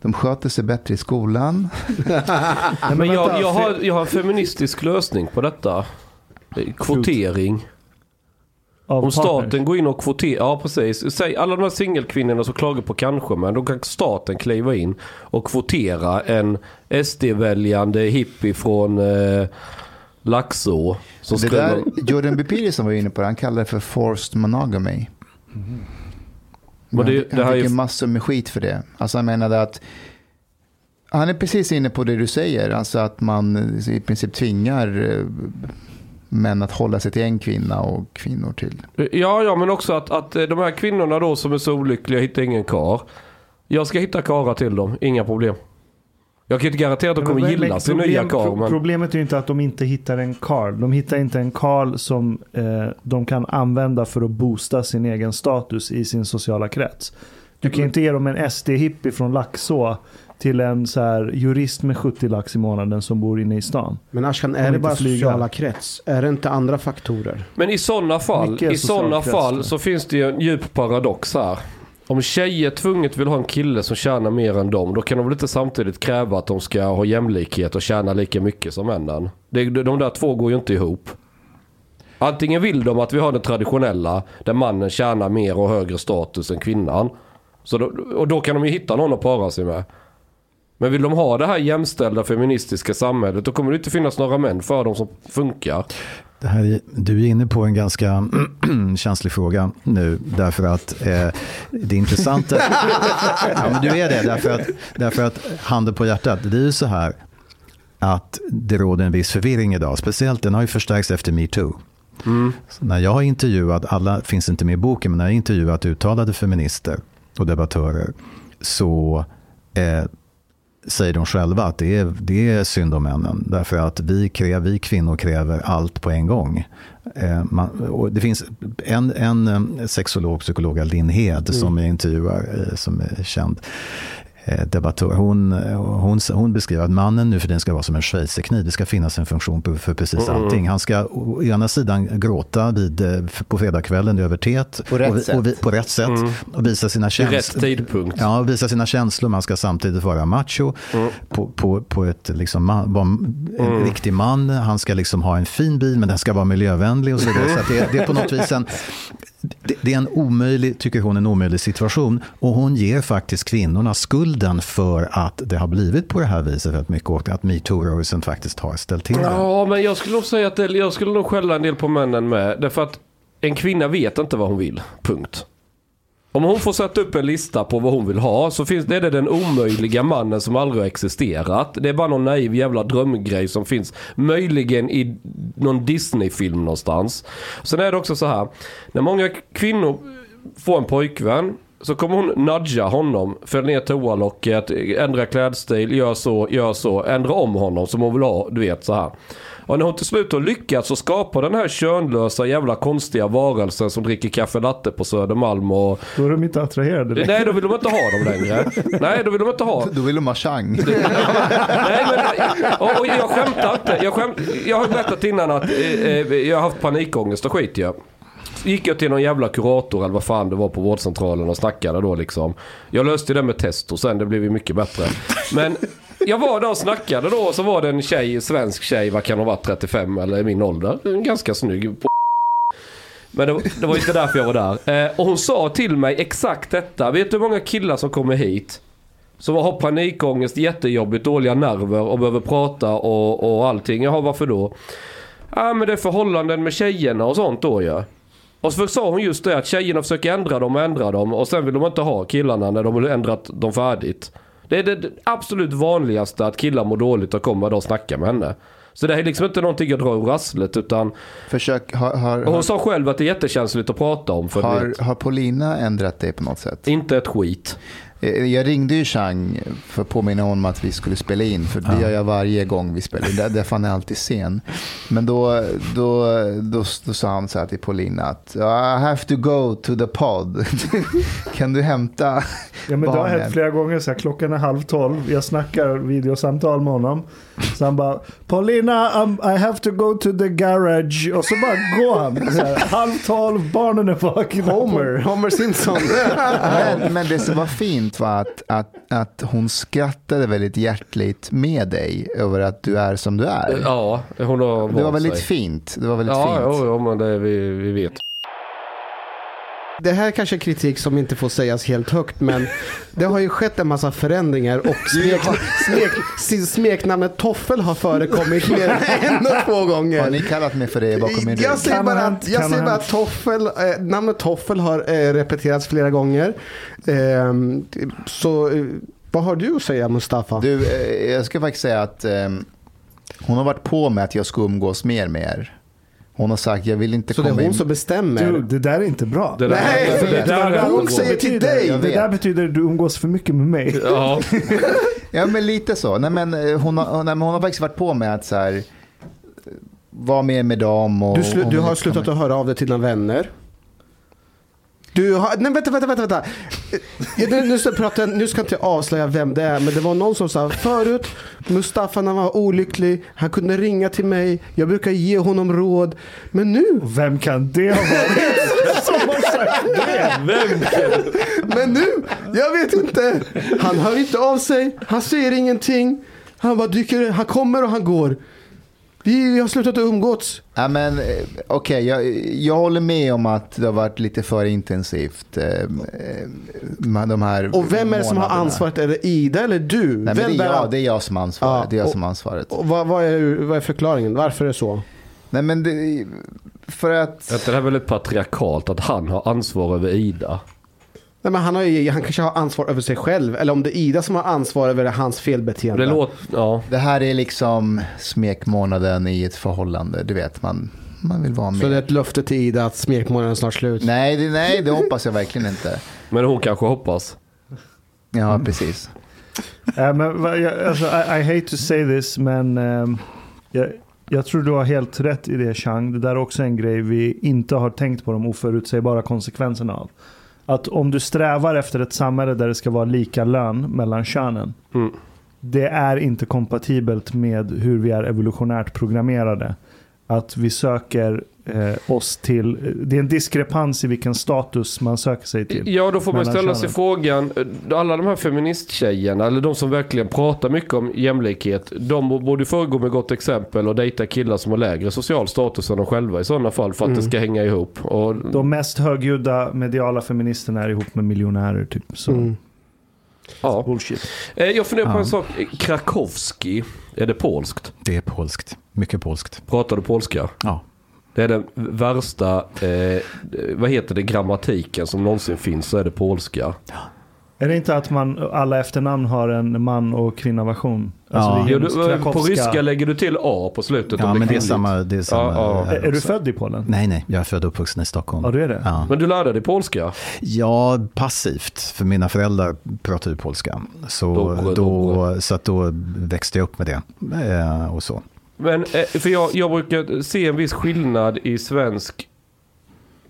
de sköter sig bättre i skolan. Nej, Men jag, jag, har, jag har en feministisk lösning på detta. Kvotering. Om partners. staten går in och kvoterar, ja precis. Säg alla de här singelkvinnorna som klagar på kanske men då kan staten kliva in och kvotera en SD-väljande hippie från eh, Laxå. Som Det där, Jordan B. Peterson var inne på det, han kallar det för forced monogamy. Men det- han det här han är fick ju- en massor med skit för det. Alltså han menade att han är precis inne på det du säger, alltså att man i princip tvingar män att hålla sig till en kvinna och kvinnor till. Ja, ja, men också att, att eh, de här kvinnorna då som är så olyckliga hittar ingen kar. Jag ska hitta karar till dem, inga problem. Jag kan inte garantera att de Men- kommer men- gilla men sin problem- nya karl. Men... Problemet är ju inte att de inte hittar en karl. De hittar inte en karl som eh, de kan använda för att boosta sin egen status i sin sociala krets. Du kan ju inte ge dem en SD-hippie från Laxå till en så här jurist med 70 lax i månaden som bor inne i stan. Men Ashkan, är det bara flyga. sociala krets? Är det inte andra faktorer? Men i sådana fall, i sådana fall så finns det ju en djup paradox här. Om tjejer tvunget vill ha en kille som tjänar mer än dem, då kan de väl inte samtidigt kräva att de ska ha jämlikhet och tjäna lika mycket som männen. Det, de där två går ju inte ihop. Antingen vill de att vi har det traditionella, där mannen tjänar mer och högre status än kvinnan. Så då, och då kan de ju hitta någon att para sig med. Men vill de ha det här jämställda feministiska samhället, då kommer det inte finnas några män för dem som funkar. Det här, är- du är inne på en ganska känslig fråga nu, därför att eh, det intressanta... ja, men du är det, därför att, därför att handen på hjärtat, det är ju så här att det råder en viss förvirring idag, speciellt den har ju förstärkts efter metoo. Så När jag har intervjuat, alla finns inte med i boken, men när jag har intervjuat uttalade feminister och debattörer så eh, säger de själva att det är, det är synd om männen. Därför att vi, kräver, vi kvinnor kräver allt på en gång. Eh, man, det finns en, en eh, sexolog, psykolog, Linn Hed, som jag intervjuar, eh, som är känd debattör. Hon, hon, hon beskriver att mannen nu för den ska vara som en schweizerkniv. Det ska finnas en funktion för precis allting. Han ska å ena sidan gråta vid, eh, på fredagskvällen över teet. På rätt och, vi- sätt. och vi, på rätt sätt. Och visa sina känslor. rätt tidpunkt. Ja, och visa sina känslor. Man ska samtidigt vara macho på, på, på ett liksom man, vara en riktig man. Han ska liksom ha en fin bil, men den ska vara miljövänlig och så vidare. Så att det, det är på något vis en, det, det är en omöjlig, tycker hon, en omöjlig situation. Och hon ger faktiskt kvinnorna skulden för att det har blivit på det här viset väldigt mycket och att metoo-rörelsen faktiskt har ställt till det. Ja, men jag skulle nog säga att det, jag skulle nog skälla en del på männen med. Därför att en kvinna vet inte vad hon vill. Punkt. Om hon får sätta upp en lista på vad hon vill ha så finns det, är det den omöjliga mannen som aldrig har existerat. Det är bara någon naiv jävla drömgrej som finns möjligen i någon Disney-film någonstans. Sen är det också så här. När många kvinnor får en pojkvän så kommer hon nudga honom, Fäll ner toalocket, ändra klädstil, gör så, gör så, ändra om honom som hon vill ha, du vet så här. Och när hon till slut har lyckats så skapar den här könlösa jävla konstiga varelsen som dricker kaffe latte på Södermalm och... Då är de inte attraherade längre. Nej, då vill de inte ha dem längre. Nej, då vill de inte ha. Då vill de ha chang. Nej, men, och, och jag skämtar inte. Jag, skämt, jag har berättat innan att eh, eh, jag har haft panikångest och skit ju. Gick jag till någon jävla kurator eller vad fan det var på vårdcentralen och snackade då liksom. Jag löste det med testo sen, det blev ju mycket bättre. Men jag var där och snackade då och så var det en tjej, svensk tjej, vad kan hon vara, 35 eller i min ålder. En ganska snygg på men det, var- det var inte därför jag var där. Eh, och hon sa till mig exakt detta. Vet du hur många killar som kommer hit? Som har panikångest, jättejobbigt, dåliga nerver och behöver prata och, och allting. Jaha, varför då? Ja, men det är förhållanden med tjejerna och sånt då ja. Och så sa hon just det att tjejerna försöker ändra dem och ändra dem och sen vill de inte ha killarna när de har ändrat dem färdigt. Det är det absolut vanligaste att killar mår dåligt och kommer då och snackar med henne. Så det är liksom inte någonting jag drar ur rasslet utan Försök, har, har, hon har, sa själv att det är jättekänsligt att prata om för har, har Paulina ändrat dig på något sätt? inte ett skit. Eh, Jag ringde ju Chang för att påminna honom att vi skulle spela in. För det gör jag varje gång vi spelar in. Där- Därför han är alltid sen. Men då, då, då, då sa han så här till Paulina att I have to go to the pod. kan du hämta Ja, men det har barnen? hänt flera gånger så här, klockan är halv tolv, jag snackar videosamtal med honom. Så han bara, Paulina, um, I have to go to the garage. Och så bara går han. Så här, halv tolv, barnen är vakna. Homer, Homer Simpson. Men, men det som var fint fint var att, att, att hon skrattade väldigt hjärtligt med dig över att du är som du är. Ja, hon har Det var väldigt sig. fint. Det var väldigt Ja, fint. jo, jo, men det vi, vi vet. Det här är kanske är kritik som inte får sägas helt högt, men det har ju skett en massa förändringar och smek, smek, smeknamnet Toffel har förekommit mer än en och två Har gånger. ni kallat mig för det bakom min rygg? Jag säger bara, att, jag säger bara att Toffel, eh, namnet Toffel har eh, repeterats flera gånger. Ehm, så eh, vad har du att säga Mustafa? Du, eh, jag ska faktiskt säga att eh, hon har varit på med att jag ska umgås mer med er. Hon har sagt jag vill inte så det är komma hon in. som bestämmer? Du, det där är inte bra. Det där- Nej, det för där- det där är hon säger till dig. Det där betyder att du umgås för mycket med mig. Ja, Ja men lite så. Nej, men, eh, hon, har, nej, men hon har faktiskt varit på med att så här, eh, vara mer med dem. Och, Du, slu, du har slutat komma- att höra av dig till dina vänner. Du har, nej vänta, vänta, vänta, vänta. Eh, Nu, nu, ska jag prata, nu ska jag inte avslöja vem det är, men det var någon som sa förut, Mustafa när han var olycklig, han kunde ringa till mig, jag brukar ge honom råd. Men nu, Vem kan det ha varit som har sagt det? vem men nu, jag vet inte. Han hör inte av sig, han säger ingenting. Han bara dyker, han kommer och han går. Vi, har slutat umgås. Ja, men, eh, Okej, jag, jag håller med om att det har varit lite för intensivt. Eh, eh, de här Och vem är det som har ansvaret? Är det Ida eller du? Nej, vem det, är jag, det är jag som har ansvaret. Ja, det är jag och- som har ansvaret. Och vad, vad, är, vad är förklaringen? Varför är det så? Nej, men det, för att... Det här är väldigt patriarkalt att han har ansvar över Ida. Nej, men han, har ju, han kanske har ansvar över sig själv. Eller om det är Ida som har ansvar över hans felbeteende. Det låter, ja. Det här är liksom smekmånaden i ett förhållande. Du vet, man, man vill vara med. Så det är ett löfte till Ida att smekmånaden är snart slut. Nej, det, nej, det hoppas jag verkligen inte. Men hon kanske hoppas. Ja, precis. Äh, men, alltså, I, I hate to say this, men ehm, jag, jag tror du har helt rätt i det Chang. Det där är också en grej vi inte har tänkt på de oförutsägbara konsekvenserna av. Att om du strävar efter ett samhälle där det ska vara lika lön mellan könen. Mm. Det är inte kompatibelt med hur vi är evolutionärt programmerade. Att vi söker oss till, det är en diskrepans i vilken status man söker sig till. Ja, då får man ställa sig frågan. eh, Alla de här feministtjejerna, eller de som verkligen pratar mycket om jämlikhet. De borde föregå med gott exempel och dejta killar som har lägre social status än de själva i sådana fall. För att det ska hänga ihop. Och, De mest högljudda mediala feministerna är ihop med miljonärer typ. Så Mm. ja. bullshit. Eh, Jag funderar på Ja. en sak. Krakowski, är det polskt? Det är polskt. Mycket polskt. Pratar du polska? Ja. Det är den värsta, eh, vad heter det, grammatiken som någonsin finns så är det polska. Är det inte att man alla efternamn har en man och kvinna-version? Alltså Ja. du, just på ryska lägger du till A på slutet Ja, om men det är samma. Det är, samma Ja, Är, du också. född i Polen? Nej, nej. Jag är född och uppvuxen i Stockholm. Ja, du är det? Ja. Men du lärde dig polska? Ja, passivt. För mina föräldrar pratar ju polska. Så, Dobre, då, dobre. så att då växte jag upp med det. Eh, och så. Men eh, för jag, jag brukar se en viss skillnad i svensk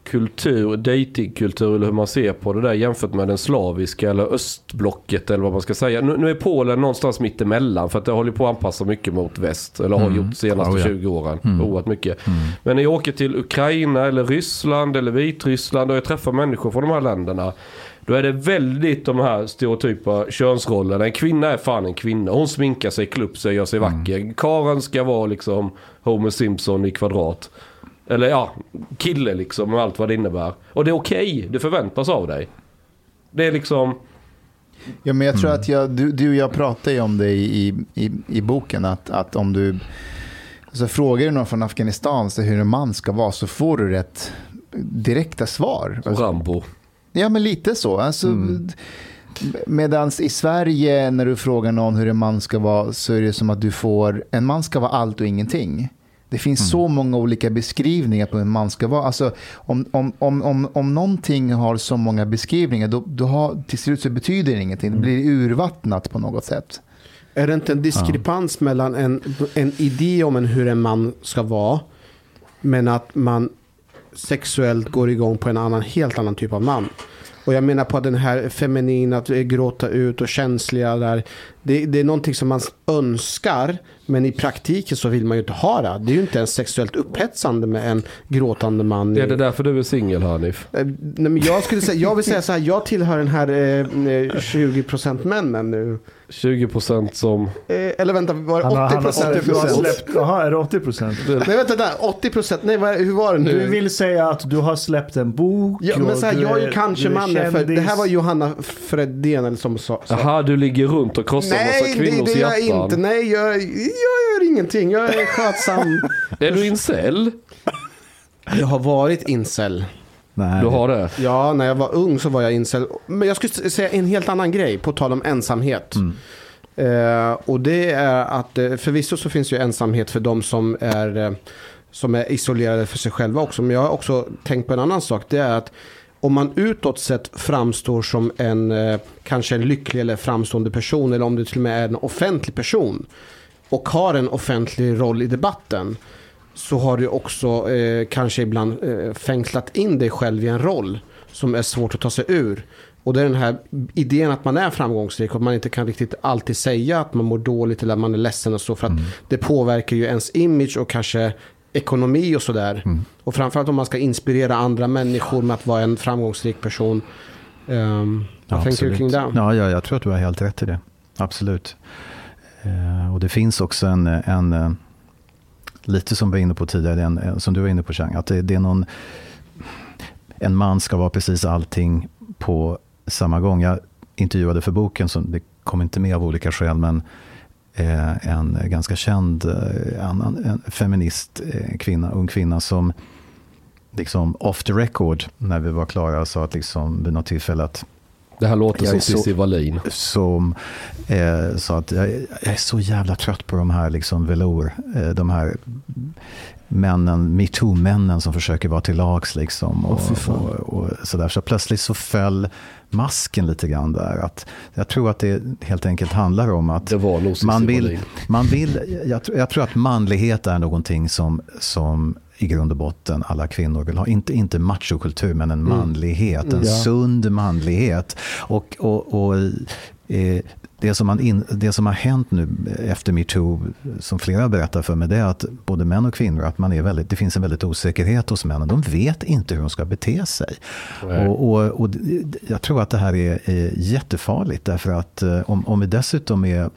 kultur, datingkultur eller hur man ser på det där jämfört med den slaviska eller östblocket eller vad man ska säga. Nu, nu är Polen någonstans mitt emellan för att det håller på att anpassa mycket mot väst eller har Mm. gjort de senaste Oh, ja. 20 åren. Mm. Oerhört mycket. Men när jag åker till Ukraina eller Ryssland eller Vitryssland och jag träffar människor från de här länderna då är det väldigt de här stereotypa könsrollerna. En kvinna är fan en kvinna. Hon sminkar sig, klär upp sig, gör sig vacker. Karen ska vara liksom Homer Simpson i kvadrat. Eller ja, kille liksom och allt vad det innebär. Och det är okej, det förväntas av dig. Det är liksom... Ja, men jag tror Mm. att jag, du, du och jag pratade ju om det i, i, i boken. Att, att om du alltså frågar du någon från Afghanistan så hur en man ska vara så får du rätt direkta svar. Rambo. Ja, men lite så. Alltså, Mm. Medan i Sverige när du frågar någon hur en man ska vara så är det som att du får, en man ska vara allt och ingenting. Det finns Mm. så många olika beskrivningar på hur en man ska vara. Alltså, om, om, om, om, om någonting har så många beskrivningar, då, då har, till slut så betyder det ingenting. Det blir urvattnat på något sätt. Är det inte en diskrepans mellan en, en idé om en hur en man ska vara, men att man sexuellt går igång på en annan, helt annan typ av man? Och jag menar på den här feminina, att gråta ut och känsliga där. det, det är någonting som man önskar, men i praktiken så vill man ju inte ha det. Det är ju inte ens sexuellt upphetsande med en gråtande man. i- Är det därför du är singel Hanif? Eh, Nej, men jag, skulle säga, jag vill säga så här, jag tillhör den här eh, eh, 20% männen nu. 20% som... Eh, eller vänta, var det Han har, 80%? han har, du har släppt, jaha, är det 80 procent? Nej vänta där, 80%, nej vad, hur var det nu? Du vill säga att du har släppt en bok? ja, men så här, jag är kanske mannen, för det här var Johanna Fredén eller som sa. Jaha, du ligger runt och krossar Nej, massa det, kvinnors det gör jag hjärtan. inte. Nej, jag, jag gör ingenting. Jag är skötsam. Är du incel? jag har varit incel. Nej, Du har det? Ja, när jag var ung så var jag incel. Men jag skulle säga en helt annan grej på tal om ensamhet. Eh, och det är att eh, förvisso så finns ju ensamhet för de som är, eh, som är isolerade för sig själva också. Men jag har också tänkt på en annan sak. Det är att om man utåt sett framstår som en eh, kanske en lycklig eller framstående person eller om du till och med är en offentlig person och har en offentlig roll i debatten så har du också eh, kanske ibland eh, fängslat in dig själv i en roll som är svårt att ta sig ur. Och det är den här idén att man är framgångsrik och att man inte kan riktigt alltid säga att man mår dåligt eller att man är ledsen och så för att det påverkar ju ens image och kanske ekonomi och sådär. Och framförallt om man ska inspirera andra människor med att vara en framgångsrik person. Um, vad Ja, tänker du kring det? Ja, ja, jag tror att du har helt rätt i det. Absolut. Eh, och det finns också en, en eh, lite som vi var inne på tidigare, en, en, som du var inne på Chang, att det, det är någon, en man ska vara precis allting på samma gång. Jag intervjuade för boken, som det kom inte med av olika skäl, men eh, en ganska känd eh, annan, en feminist eh, kvinna, ung kvinna som liksom off the record när vi var klara sa att liksom vid något tillfälle att det här låter Jag som Cissi Wallin. som eh, sa att jag, jag är så jävla trött på de här liksom velour, eh, de här männen, metoo-männen som försöker vara till lags liksom. Och, fy fan. och, och sådär. Så plötsligt så föll masken lite grann där. Att jag tror att det helt enkelt handlar om att man vill, man vill, jag, tror- jag tror att manlighet är någonting som, som i grund och botten alla kvinnor vill ha. Inte, inte machokultur, men en manlighet. En Ja. sund manlighet. Och, och, och eh, det, som man in, det som har hänt nu efter metoo, som flera berättar för mig, det är att både män och kvinnor, att man är väldigt, det finns en väldigt osäkerhet hos männen. De vet inte hur de ska bete sig. Och, och, och jag tror att det här är, är jättefarligt, därför att eh, om, om vi dessutom är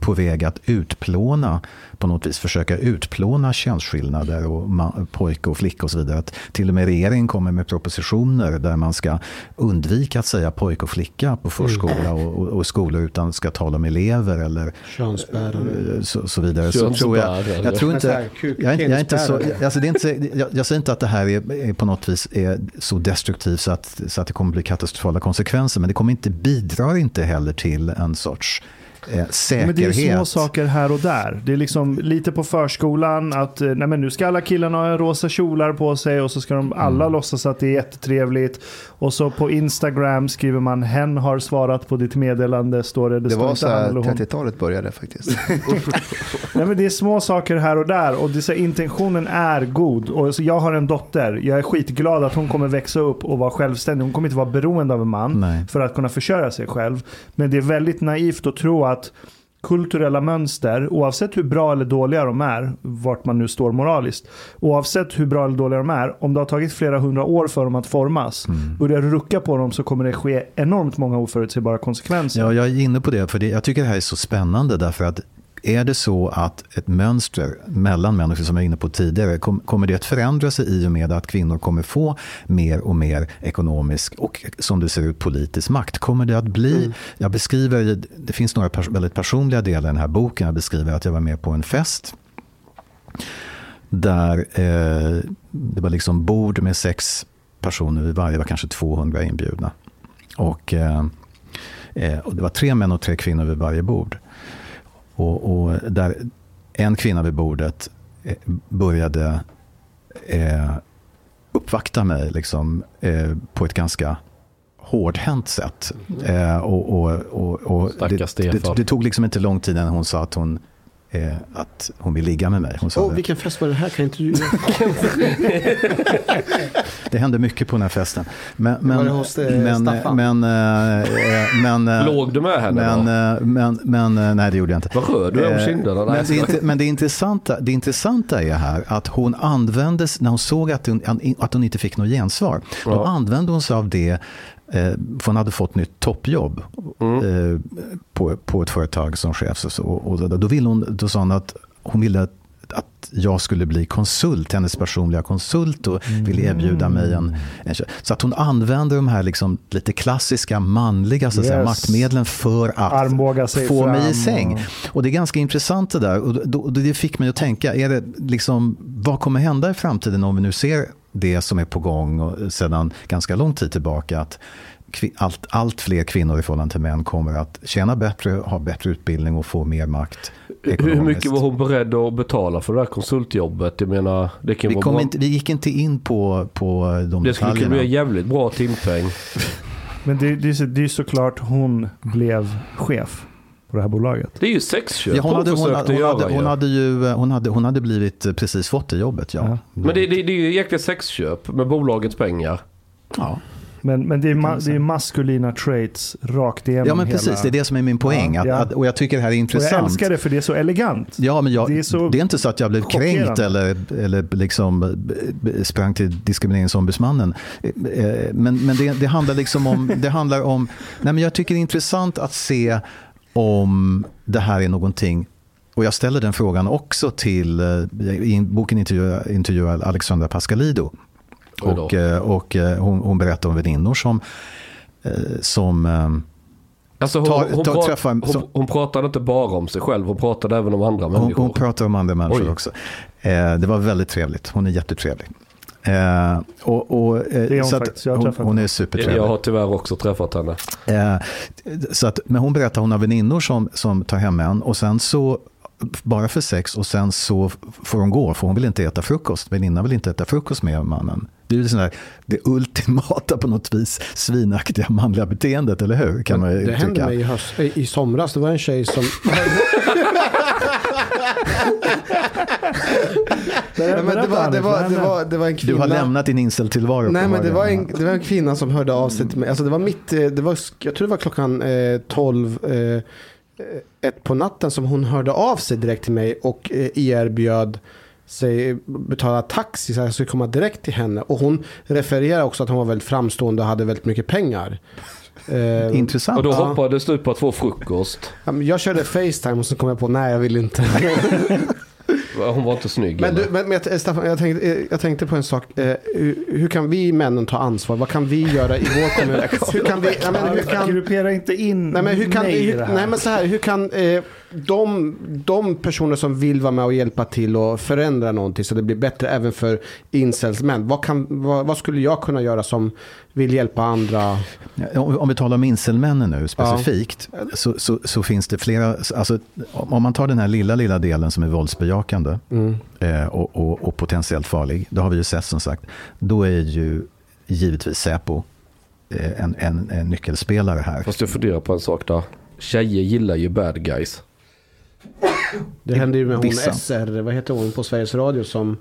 på väg att utplåna, på något vis försöka utplåna könsskillnader och pojke och flicka och så vidare. Att till och med regeringen kommer med propositioner där man ska undvika att säga pojke och flicka på förskola och, och, och skolor utan ska tala om elever eller Könsbärare. eh, så, så vidare. Så tror jag, jag tror inte, jag, jag, är inte så, alltså det är inte, jag, jag säger inte att det här är, är på något vis är så destruktivt så att, så att det kommer bli katastrofala konsekvenser. Men det kommer inte, bidrar inte heller till en sorts eh, säkerhet. Men det är små saker här och där. Det är liksom lite på förskolan att eh, nej men nu ska alla killarna ha rosa kjolar på sig och så ska de alla Mm. låtsas att det är jättetrevligt. Och så på Instagram skriver man hen har svarat på ditt meddelande. Står det, det, Det var så här eller hon. 30-talet började faktiskt. Nej, men det är små saker här och där och det så, här, intentionen är god. Och så jag har en dotter. Jag är skitglad att hon kommer växa upp och vara självständig. Hon kommer inte vara beroende av en man Nej. för att kunna försörja sig själv. Men det är väldigt naivt att tro att kulturella mönster, oavsett hur bra eller dåliga de är, vart man nu står moraliskt, oavsett hur bra eller dåliga de är, om det har tagit flera hundra år för dem att formas, Mm. börjar du rucka på dem så kommer det ske enormt många oförutsägbara konsekvenser. Ja, jag är inne på det, för det, jag tycker det här är så spännande därför att är det så att ett mönster mellan människor som jag var inne på tidigare, kom, kommer det att förändra sig i och med att kvinnor kommer få mer och mer ekonomisk och som det ser ut politisk makt? Kommer det att bli, jag beskriver, det finns några pers- väldigt personliga delar i den här boken, jag beskriver att jag var med på en fest där eh, det var liksom bord med sex personer vid varje, var kanske 200 inbjudna. Och, eh, eh, och det var tre män och tre kvinnor vid varje bord. Och, och där en kvinna vid bordet eh, började eh, uppvakta mig liksom, eh, på ett ganska hårdhänt sätt. Eh, och, och, och, och det, det, det tog liksom inte lång tid innan hon sa att hon eh, att hon vill ligga med mig. Hon sa det. vilken fest var det här? Kan inte du... det hände mycket på den här festen. Men, Var men, det hos, eh, men, Staffan? men, eh, eh, men, eh, Låg du med henne men, då? eh, men, men, eh, nej det gjorde jag inte. Vad röd du är om Eh, kinderna. Men det, inte- men det, intressanta, det intressanta är här att hon användes, när hon såg att hon, att hon inte fick något gensvar, då Ja. använde hon sig av det, eh, för hon hade fått nytt toppjobb Mm. eh, på, på ett företag som chef. Och, så, och då, ville hon, då sa hon att hon ville att att jag skulle bli konsult, hennes personliga konsult och ville erbjuda mig en, en. Så att hon använder de här liksom lite klassiska manliga så att säga, Yes. maktmedlen för att få mig i säng. och- Och det är ganska intressant det där. Och då, då, det fick mig att tänka, är det liksom, vad kommer hända i framtiden om vi nu ser det som är på gång och sedan ganska lång tid tillbaka? Att allt, allt fler kvinnor i förhållande till män kommer att tjäna bättre, ha bättre utbildning och få mer makt. Hur ekonomiskt. mycket var hon beredd att betala för det här konsultjobbet? Jag menar, det kan vi, vara inte, vi gick inte in på, på de Det skulle kunna bli en jävligt bra timpeng. Men det, det, det är såklart hon blev chef på det här bolaget. Det är ju sexköp Ja, hon, hade, hon, hade, hon, göra hade, hon, hade ju, hon, hade, hon hade blivit eh, precis fått det jobbet, ja. Ja. Men det, det, det är ju egentligen sexköp med bolagets pengar. ja. Men, men det, är ma, det är maskulina traits rakt igenom Ja men hela. precis, det är det som är min poäng. Att, Ja. att, och jag tycker det här är Och intressant. jag älskar det för det är så elegant. Ja, men jag, Det det, är är så inte så att jag blev kränkt eller, eller liksom eh, sprang till diskrimineringsombudsmannen. Eh, Men, men det, det handlar liksom om, det handlar om, nej men jag tycker det är intressant att se om det här är någonting och jag ställer den frågan också till, eh, i boken intervjuar, intervjuar Alexandra Pascalido. Och, eh, och eh, hon, hon berättar om väninnor som, som Alltså hon, Ta- hon, ta- prat, träffa en- hon, så- hon pratade inte bara om sig själv, hon pratade även om andra människor. hon pratar om andra människor Oj. också. Eh, det var väldigt trevligt. Hon är jättetrevlig. Eh, och, och, eh, Det är hon så att faktiskt. Jag har hon, träffat hon är supertrevlig. jag har tyvärr också träffat henne. Eh, så att, men hon berättar att hon har väninnor som, som tar hem en och sen så bara för sex och sen så får hon gå för hon vill inte äta frukost. Väninnan vill inte äta frukost med mannen. Det är ju där, det ultimata på något vis svinaktiga manliga beteendet, eller hur? Kan man Det hände tycka. mig i, höst, i i somras. Det var en tjej som... Nej, men det, var, det, var, det, var, det var en kvinna. Du har lämnat din inceltillvaro. Nej men det var, en, det var en kvinna som hörde av sig till mig. Alltså det var mitt, eh, det var, jag tror det var klockan eh, 12, eh, ett på natten som hon hörde av sig direkt till mig och eh, erbjöd sig betala taxi så jag skulle komma direkt till henne. Och hon refererar också att hon var väldigt framstående och hade väldigt mycket pengar. Eh, Intressant. Och då hoppades du på att få frukost. jag körde Facetime och så kom jag på nej jag vill inte. Hon var inte snygg. Men, du, men, men jag- Staffan, jag tänkte, eh, jag tänkte på en sak. Eh, hur, hur kan vi männen ta ansvar? Vad kan vi göra i vår kommun? hur kan vi, ja, men, hur kan, Gruppera inte in nej, men hur kan, mig i hur, det här. nej men så här, hur kan eh, de, de personer som vill vara med och hjälpa till och förändra någonting så det blir bättre även för incels män. Vad, kan, vad, vad skulle jag kunna göra som vill hjälpa andra? Ja, Om om vi talar om incelmännen nu specifikt, så, så, så finns det flera, alltså, om man tar den här lilla, lilla delen som är våldsbejakande Mm. eh, och, och, och potentiellt farlig, det har vi ju sett som sagt, då är ju givetvis Säpo eh, en, en, en nyckelspelare här. Fast jag funderar på en sak där. Tjejer gillar ju bad guys. Det hände ju med hon Vissa. SR, vad heter hon på Sveriges Radio som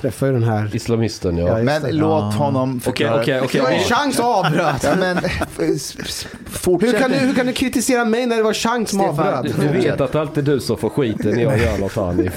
träffade ju den här. Islamisten ja. Ja, Men det. låt honom Okej, förklara. okej, Det okej. var en chans att avbröt. Ja, men. Hur kan, du, hur kan du kritisera mig när det var chans som Stefan, avbröt? Du vet att det alltid är du som får skiten när jag gör något Hanif.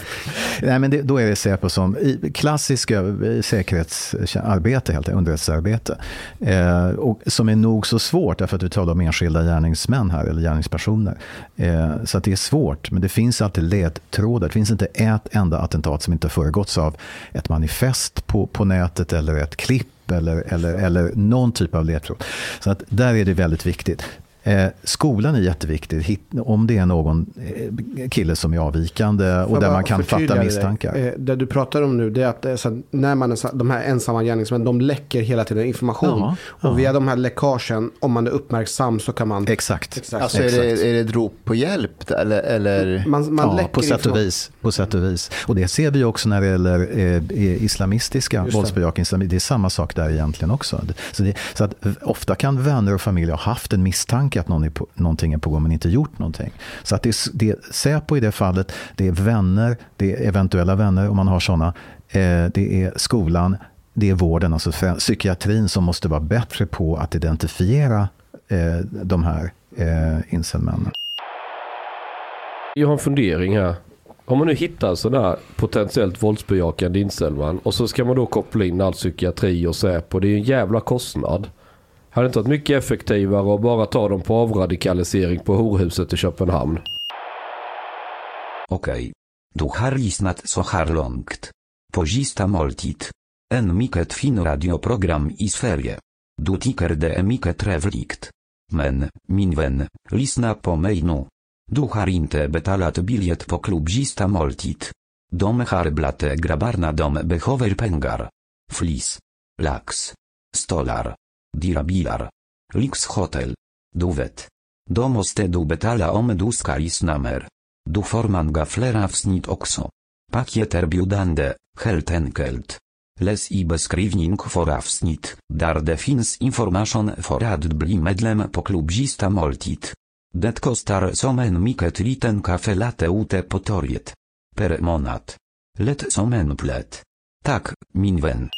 Nej, men det, då är det Säpo som i klassiska eh, säkerhetsarbete, helt enkelt, underrättelsearbete. Eh, och som är nog så svårt, därför att vi talar om enskilda gärningsmän här, eller gärningspersoner. Eh, så att det är svårt, men det finns alltid ledtrådar. Det finns inte ett enda attentat som inte föregåtts av ett manifest på, på nätet eller ett klipp eller, eller, eller någon typ av ledtråd. Så att där är det väldigt viktigt. Eh, skolan är jätteviktig. Om det är någon eh, kille som är avvikande och där man kan fatta misstankar. Eh, Det du pratar om nu det är att så att när man är, de här ensamma gärningsmän de läcker hela tiden information. Ja, och ja. via de här läckagen, om man är uppmärksam så kan man... Exakt. Exakt. Alltså är det, är det ett rop på hjälp eller? eller? Man, man ja, läcker på sätt och vis. På sätt och vis. Och det ser vi också när det gäller eh, islamistiska, det. våldsbejakande islami. Det är samma sak där egentligen också. Så, det, så att ofta kan vänner och familj ha haft en misstanke misstanke att någon är på, någonting är på gång men inte gjort någonting. Så att det är, det är Säpo i det fallet, det är vänner, det är eventuella vänner om man har sådana, eh, det är skolan, det är vården, alltså psykiatrin som måste vara bättre på att identifiera eh, de här eh, incelmännen. Jag har en fundering här. Om man nu hittar en sån här potentiellt våldsbejakande incelman och så ska man då koppla in all psykiatri och Säpo. Det är ju en jävla kostnad. Hade inte varit mycket effektivare att bara ta dem på avradikalisering på horhuset i Köpenhamn? Okej. Du har lyssnat så här långt. På sista måltid. En mycket fin radioprogram i Sverige. Du tycker det är mycket trevligt. Men, min vän, lyssna på mig nu. Du har inte betalat biljett på klubbzista måltid. De har blate grabarna dom behöver pengar. Flis. Lax. Stolar. Dirabilar. Lix hotel. Du vet. Måste du betala om du ska lyssna mer. Du forman gaflera avsnitt också. Pakieter biudande, helt enkelt. Les i beskrivning för avsnitt, där det finns information för att bli medlem på klubzista måltid. Det kostar som en mycket liten kafe late ute på torget. Per månad. Lätt som en plätt. Tak, min vän.